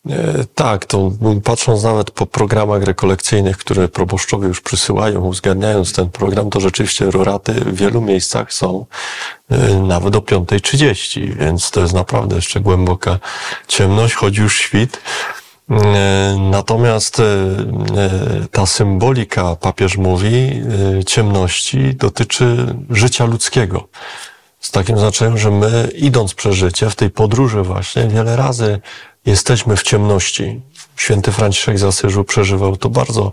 E, tak, to patrząc nawet po programach rekolekcyjnych, które proboszczowie już przysyłają, uzgadniając ten program, to rzeczywiście roraty w wielu miejscach są e, nawet o 5.30, więc to jest naprawdę jeszcze głęboka ciemność, chodzi już świt. Natomiast ta symbolika, papież mówi, ciemności dotyczy życia ludzkiego z takim znaczeniem, że my idąc przez życie, w tej podróży właśnie, wiele razy jesteśmy w ciemności. Święty Franciszek z Asyżu przeżywał to bardzo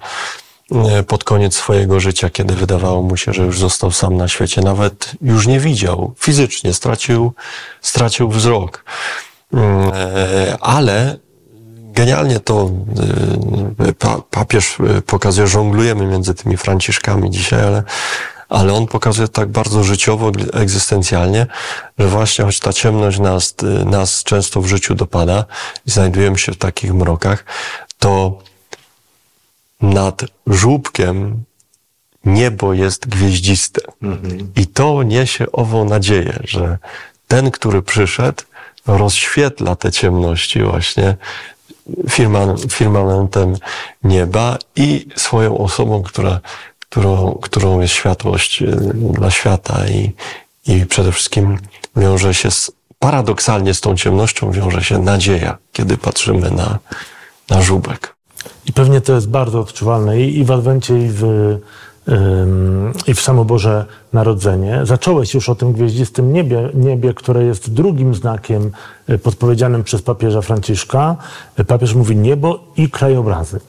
e, pod koniec swojego życia, kiedy wydawało mu się, że już został sam na świecie, nawet już nie widział fizycznie, stracił, stracił wzrok. Mm, e, ale genialnie to e, papież pokazuje, żonglujemy między tymi Franciszkami dzisiaj, ale ale on pokazuje tak bardzo życiowo, egzystencjalnie, że właśnie choć ta ciemność nas, nas często w życiu dopada i znajdujemy się w takich mrokach, to nad żłóbkiem niebo jest gwieździste. Mhm. I to niesie ową nadzieję, że ten, który przyszedł, rozświetla te ciemności właśnie firmamentem nieba i swoją osobą, która którą, którą jest światłość y, dla świata i, i przede wszystkim wiąże się z, paradoksalnie z tą ciemnością wiąże się nadzieja, kiedy patrzymy na, na żubek. I pewnie to jest bardzo odczuwalne i, i w Adwencie, i w, ym, i w Narodzenie. Zacząłeś już o tym gwieździstym niebie, niebie, które jest drugim znakiem y, podpowiedzianym przez papieża Franciszka. Papież mówi niebo i krajobrazy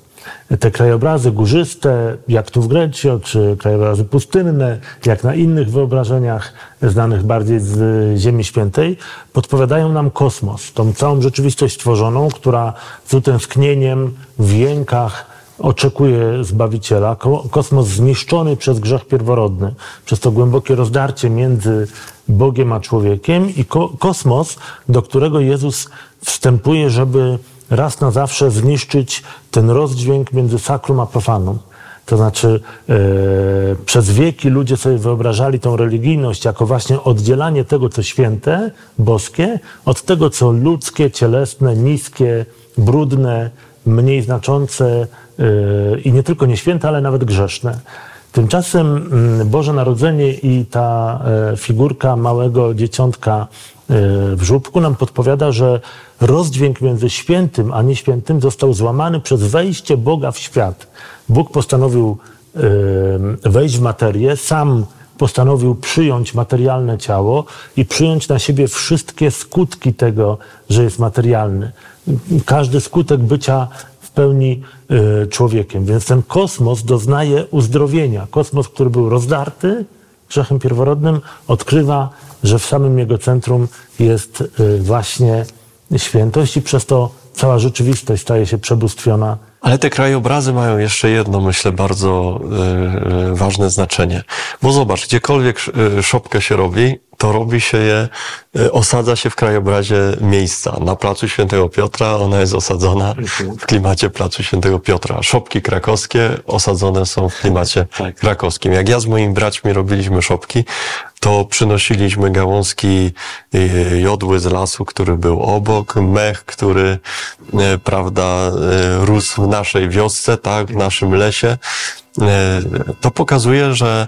te krajobrazy górzyste, jak tu w Grecjo, czy krajobrazy pustynne, jak na innych wyobrażeniach znanych bardziej z Ziemi Świętej, podpowiadają nam kosmos, tą całą rzeczywistość stworzoną, która z utęsknieniem w jękach oczekuje Zbawiciela. Kosmos zniszczony przez grzech pierworodny, przez to głębokie rozdarcie między Bogiem a człowiekiem i ko kosmos, do którego Jezus wstępuje, żeby raz na zawsze zniszczyć ten rozdźwięk między sakrum a profanum. To znaczy e, przez wieki ludzie sobie wyobrażali tą religijność jako właśnie oddzielanie tego, co święte, boskie, od tego, co ludzkie, cielesne, niskie, brudne, mniej znaczące e, i nie tylko nieświęte, ale nawet grzeszne. Tymczasem mm, Boże Narodzenie i ta e, figurka małego dzieciątka e, w żłóbku nam podpowiada, że rozdźwięk między świętym a nieświętym został złamany przez wejście Boga w świat. Bóg postanowił e, wejść w materię, sam postanowił przyjąć materialne ciało i przyjąć na siebie wszystkie skutki tego, że jest materialny. Każdy skutek bycia pełni y, człowiekiem. Więc ten kosmos doznaje uzdrowienia. Kosmos, który był rozdarty grzechem pierworodnym, odkrywa, że w samym jego centrum jest y, właśnie świętość i przez to cała rzeczywistość staje się przebóstwiona. Ale te krajobrazy mają jeszcze jedno, myślę, bardzo y, ważne znaczenie. Bo zobacz, gdziekolwiek szopkę się robi, to robi się je, y, osadza się w krajobrazie miejsca. Na placu Świętego Piotra ona jest osadzona w klimacie placu Świętego Piotra. Szopki krakowskie osadzone są w klimacie tak. krakowskim. Jak ja z moimi braćmi robiliśmy szopki, to przynosiliśmy gałązki y, jodły z lasu, który był obok, mech, który, y, prawda, rósł w naszej wiosce, tak, w naszym lesie. To pokazuje, że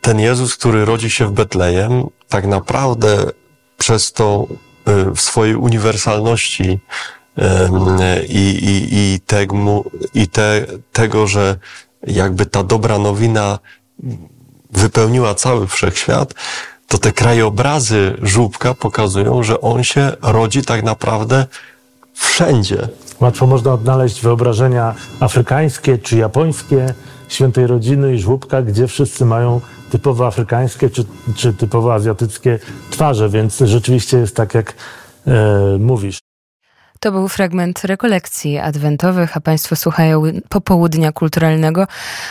ten Jezus, który rodzi się w Betlejem, tak naprawdę przez to y, w swojej uniwersalności i, i, i, tegmu, i te, tego, że jakby ta dobra nowina wypełniła cały wszechświat, to te krajobrazy żółbka pokazują, że on się rodzi tak naprawdę wszędzie. Łatwo można odnaleźć wyobrażenia afrykańskie czy japońskie, świętej rodziny i żłóbka, gdzie wszyscy mają typowo afrykańskie czy, czy typowo azjatyckie twarze, więc rzeczywiście jest tak, jak e, mówisz. To był fragment rekolekcji adwentowych, a Państwo słuchają popołudnia kulturalnego.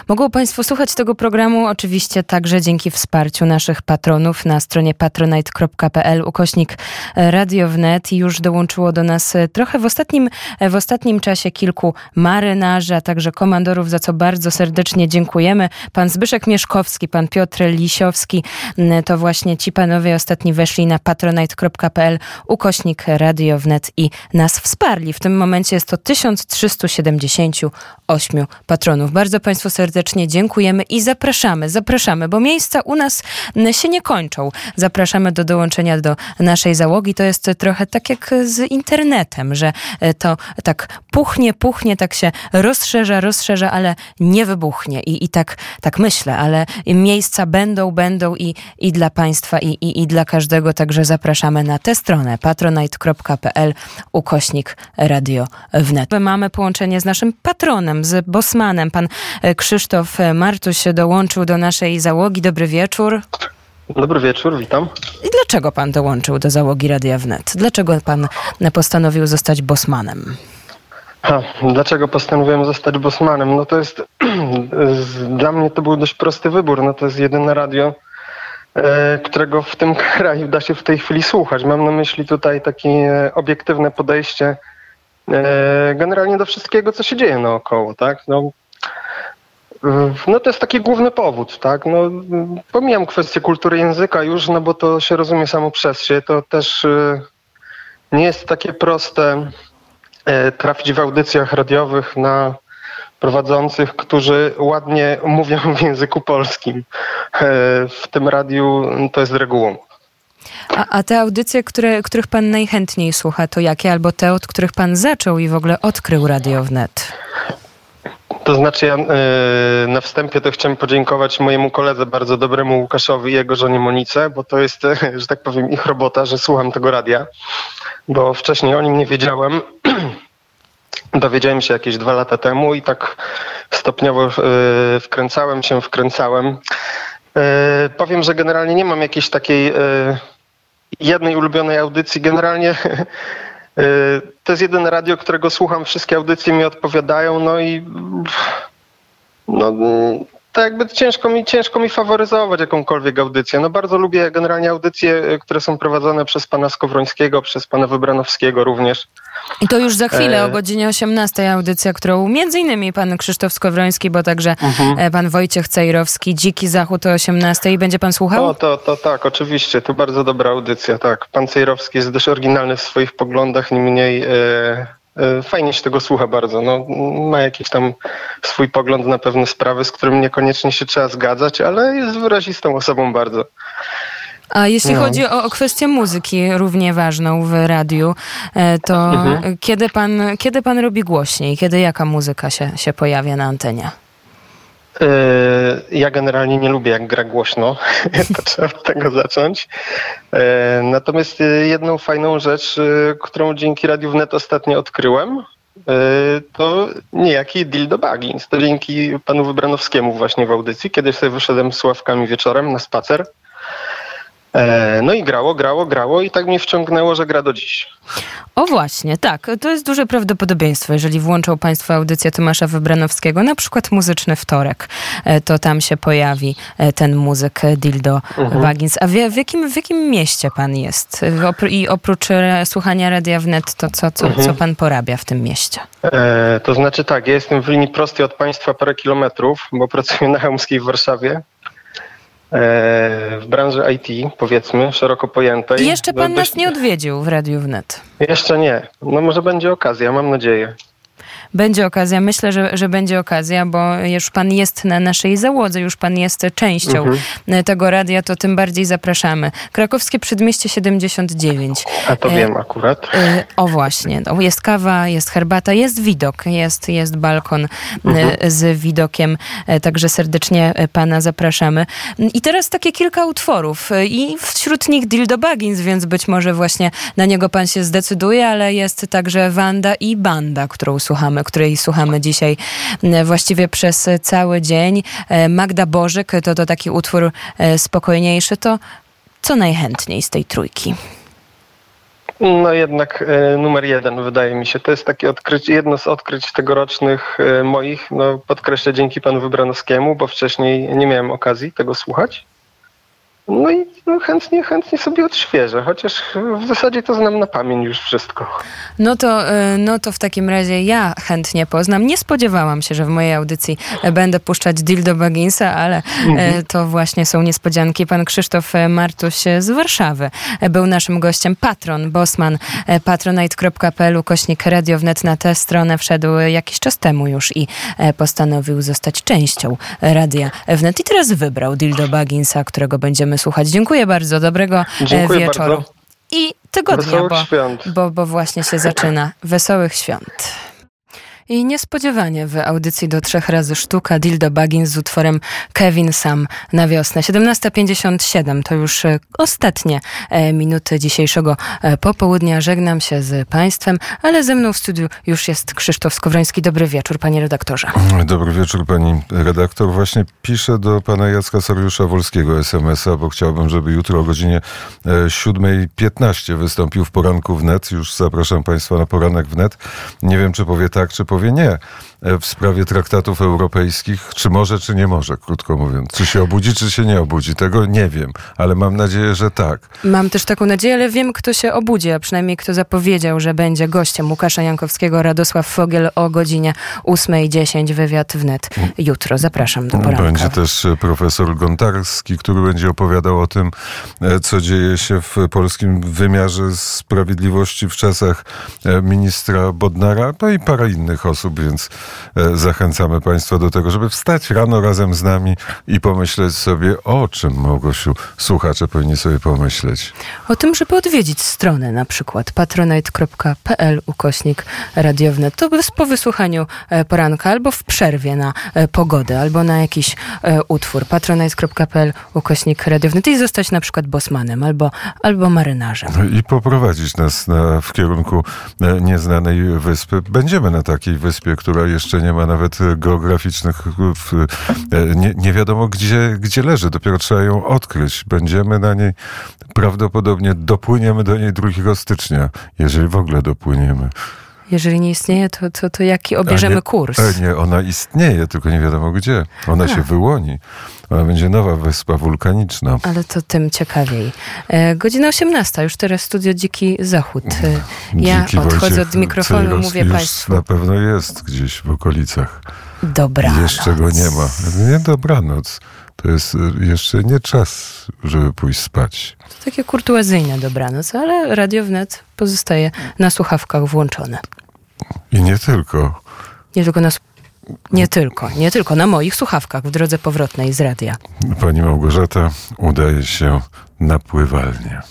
Mogą Państwo słuchać tego programu oczywiście także dzięki wsparciu naszych patronów na stronie patronite.pl ukośnik Radio Wnet i już dołączyło do nas trochę w ostatnim, w ostatnim czasie kilku marynarzy, a także komandorów, za co bardzo serdecznie dziękujemy. Pan Zbyszek Mieszkowski, pan Piotr Lisiowski, to właśnie ci panowie ostatni weszli na patronite.pl ukośnik Radio Wnet i nas wsparli. W tym momencie jest to 1378 patronów. Bardzo Państwu serdecznie dziękujemy i zapraszamy, zapraszamy, bo miejsca u nas się nie kończą. Zapraszamy do dołączenia do naszej załogi. To jest trochę tak jak z internetem, że e, to tak puchnie, puchnie, tak się rozszerza, rozszerza, ale nie wybuchnie. I, i tak, tak myślę, ale miejsca będą, będą i, i dla Państwa, i, i, i dla każdego. Także zapraszamy na tę stronę patronite.pl ukośnik ukośnik Radio Wnet. Mamy połączenie z naszym patronem, z Bosmanem. Pan e, Krzysztof Martuś dołączył do naszej załogi. Dobry wieczór. Dobry wieczór, witam. I dlaczego pan dołączył do załogi Radia Wnet? Dlaczego pan postanowił zostać Bosmanem? Ha, dlaczego postanowiłem zostać Bosmanem? No to jest, dla mnie to był dość prosty wybór. No to jest jedyne radio, E, którego w tym kraju da się w tej chwili słuchać. Mam na myśli tutaj takie obiektywne podejście e, generalnie do wszystkiego, co się dzieje naokoło, tak? No, no to jest taki główny powód, tak? No, pomijam kwestię kultury języka już, no bo to się rozumie samo przez się. To też e, nie jest takie proste trafić w audycjach radiowych na prowadzących, którzy ładnie mówią w języku polskim. E, w tym radiu to jest regułą. A, a, te audycje, które, których pan najchętniej słucha, to jakie? Albo te, od których pan zaczął i w ogóle odkrył Radio Wnet? To znaczy ja yy, na wstępie to chciałem podziękować mojemu koledze bardzo dobremu Łukaszowi i jego żonie Monice, bo to jest, że tak powiem, ich robota, że słucham tego radia, bo wcześniej o nim nie wiedziałem. Dowiedziałem się jakieś dwa lata temu i tak stopniowo e, wkręcałem się, wkręcałem. E, powiem, że generalnie nie mam jakiejś takiej e, jednej ulubionej audycji. Generalnie to jest jedyne radio, którego słucham. Wszystkie audycje mi odpowiadają. No i no, tak jakby ciężko mi, ciężko mi faworyzować jakąkolwiek audycję. No bardzo lubię generalnie audycje, y, które są prowadzone przez pana Skowrońskiego, przez pana Wybranowskiego również. I to już za chwilę E. o godzinie 18 audycja, którą między innymi pan Krzysztof Skowroński, bo także Mhm. e, pan Wojciech Cejrowski, Dziki Zachód o 18 i będzie pan słuchał? O, to, to tak, oczywiście, to bardzo dobra audycja, tak. Pan Cejrowski jest dość oryginalny w swoich poglądach, niemniej e, e, fajnie się tego słucha bardzo. No, ma jakiś tam swój pogląd na pewne sprawy, z którym niekoniecznie się trzeba zgadzać, ale jest wyrazistą osobą bardzo. A jeśli No. chodzi o, o kwestię muzyki, równie ważną w radiu, e, to Mhm. kiedy, pan, kiedy pan robi głośniej? Kiedy jaka muzyka się, się pojawia na antenie? E, Ja generalnie nie lubię, jak gra głośno. to trzeba od tego zacząć. E, Natomiast e, jedną fajną rzecz, którą dzięki Radiu Wnet ostatnio odkryłem, to niejaki Dildo Baggins. To dzięki panu Wybranowskiemu właśnie w audycji. Kiedyś sobie wyszedłem z Sławkami wieczorem na spacer. E, No i grało, grało, grało i tak mnie wciągnęło, że gra do dziś. O właśnie, tak. To jest duże prawdopodobieństwo, jeżeli włączą Państwo audycję Tomasza Wybranowskiego, na przykład Muzyczny Wtorek, e, to tam się pojawi e, ten muzyk Dildo Mhm. Baggins. A w, w, jakim, w jakim mieście Pan jest? I oprócz słuchania Radia Wnet, to co, co, Mhm. co Pan porabia w tym mieście? E, to znaczy tak, ja jestem w linii prostej od państwa parę kilometrów, bo pracuję na Chełmskiej w Warszawie. E, w branży IT, powiedzmy, szeroko pojętej. I jeszcze Pan Do- dość- nas nie odwiedził w Radiu Wnet. Jeszcze nie. No może będzie okazja, mam nadzieję. Będzie okazja, myślę, że, że będzie okazja, bo już pan jest na naszej załodze, już pan jest częścią Mhm. tego radia, to tym bardziej zapraszamy. Krakowskie Przedmieście 79. A to E, wiem akurat. E, O właśnie, no, jest kawa, jest herbata, jest widok, jest, jest balkon e, Mhm. z widokiem, także serdecznie pana zapraszamy. I teraz takie kilka utworów i wśród nich Dildo Baggins, więc być może właśnie na niego pan się zdecyduje, ale jest także Wanda i Banda, którą słuchamy, której słuchamy dzisiaj właściwie przez cały dzień. E, Magda Bożyk to, to taki utwór e, spokojniejszy, to co najchętniej z tej trójki? No jednak e, numer jeden wydaje mi się. To jest takie odkrycie, jedno z odkryć tegorocznych moich. No, podkreślę dzięki panu Wybranowskiemu, bo wcześniej nie miałem okazji tego słuchać. No i no, chętnie, chętnie sobie odświeżę, chociaż w zasadzie to znam na pamięć już wszystko. No to, e, no to w takim razie ja chętnie poznam. Nie spodziewałam się, że w mojej audycji e, będę puszczać Dildo Bagginsa, ale e, to właśnie są niespodzianki. Pan Krzysztof Martuś z Warszawy był naszym gościem. Patron, Bosman, patronite.pl, kośnik Radio Wnet na tę stronę wszedł jakiś czas temu już i postanowił zostać częścią Radia Wnet. I teraz wybrał Dildo Bagginsa, którego będziemy słuchać. Dziękuję bardzo. Dobrego e, Dziękuję wieczoru. bardzo. I tygodnia, Wesołych bo, świąt. bo, bo właśnie się zaczyna. Wesołych świąt. I niespodziewanie w audycji do trzech razy sztuka Dildo Baggins z utworem Kevin Sam na wiosnę. 17.57 to już e, ostatnie e, minuty dzisiejszego e, popołudnia. Żegnam się z Państwem, ale ze mną w studiu już jest Krzysztof Skowroński. Dobry wieczór, panie redaktorze. Dobry wieczór pani redaktor. Właśnie piszę do pana Jacka Sariusza Wolskiego SMS-a, bo chciałbym, żeby jutro o godzinie e, 7.15 wystąpił w poranku wnet. Już zapraszam państwa na poranek wnet. Nie wiem, czy powie tak, czy powie nie e, w sprawie traktatów europejskich. Czy może, czy nie może, krótko mówiąc. Czy się obudzi, czy się nie obudzi. Tego nie wiem, ale mam nadzieję, że tak. Mam też taką nadzieję, ale wiem, kto się obudzi, a przynajmniej kto zapowiedział, że będzie gościem Łukasza Jankowskiego, Radosław Fogiel o godzinie 8.10 wywiad wnet jutro. Zapraszam do poranka. Będzie też e, profesor Gontarski, który będzie opowiadał o tym, e, co dzieje się w polskim wymiarze sprawiedliwości w czasach e, ministra Bodnara, no i parę innych osób, więc e, zachęcamy Państwa do tego, żeby wstać rano razem z nami i pomyśleć sobie, o czym, Małgosiu, słuchacze powinni sobie pomyśleć. O tym, żeby odwiedzić stronę na przykład patronite.pl ukośnik radiowne. To po wysłuchaniu e, poranka albo w przerwie na e, pogodę, albo na jakiś e, utwór. patronite.pl ukośnik radiowne. I zostać na przykład bosmanem albo, albo marynarzem. No I poprowadzić nas na, w kierunku e, nieznanej wyspy. Będziemy na takiej wyspie, która jeszcze nie ma nawet geograficznych, e, nie, nie wiadomo gdzie, gdzie leży. Dopiero trzeba ją odkryć. Będziemy na niej, prawdopodobnie dopłyniemy do niej 2 stycznia, jeżeli w ogóle dopłyniemy. Jeżeli nie istnieje, to, to, to jaki obierzemy nie, kurs? E, nie, ona istnieje, tylko nie wiadomo gdzie. Ona A. się wyłoni. Ona będzie nowa wyspa wulkaniczna. Ale to tym ciekawiej. E, godzina 18, już teraz studio Dziki Zachód. E, ja Dziki odchodzę Wojciech od mikrofonu, Cejros mówię Państwu na pewno jest gdzieś w okolicach. dobranoc. Jeszcze go nie ma. Nie dobranoc. To jest y, jeszcze nie czas, żeby pójść spać. To takie kurtuazyjne dobranoc, ale Radio Wnet pozostaje na słuchawkach włączone. I nie tylko. Nie tylko na... Nie tylko, nie tylko na moich słuchawkach w drodze powrotnej z radia. Pani Małgorzata udaje się na pływalnię.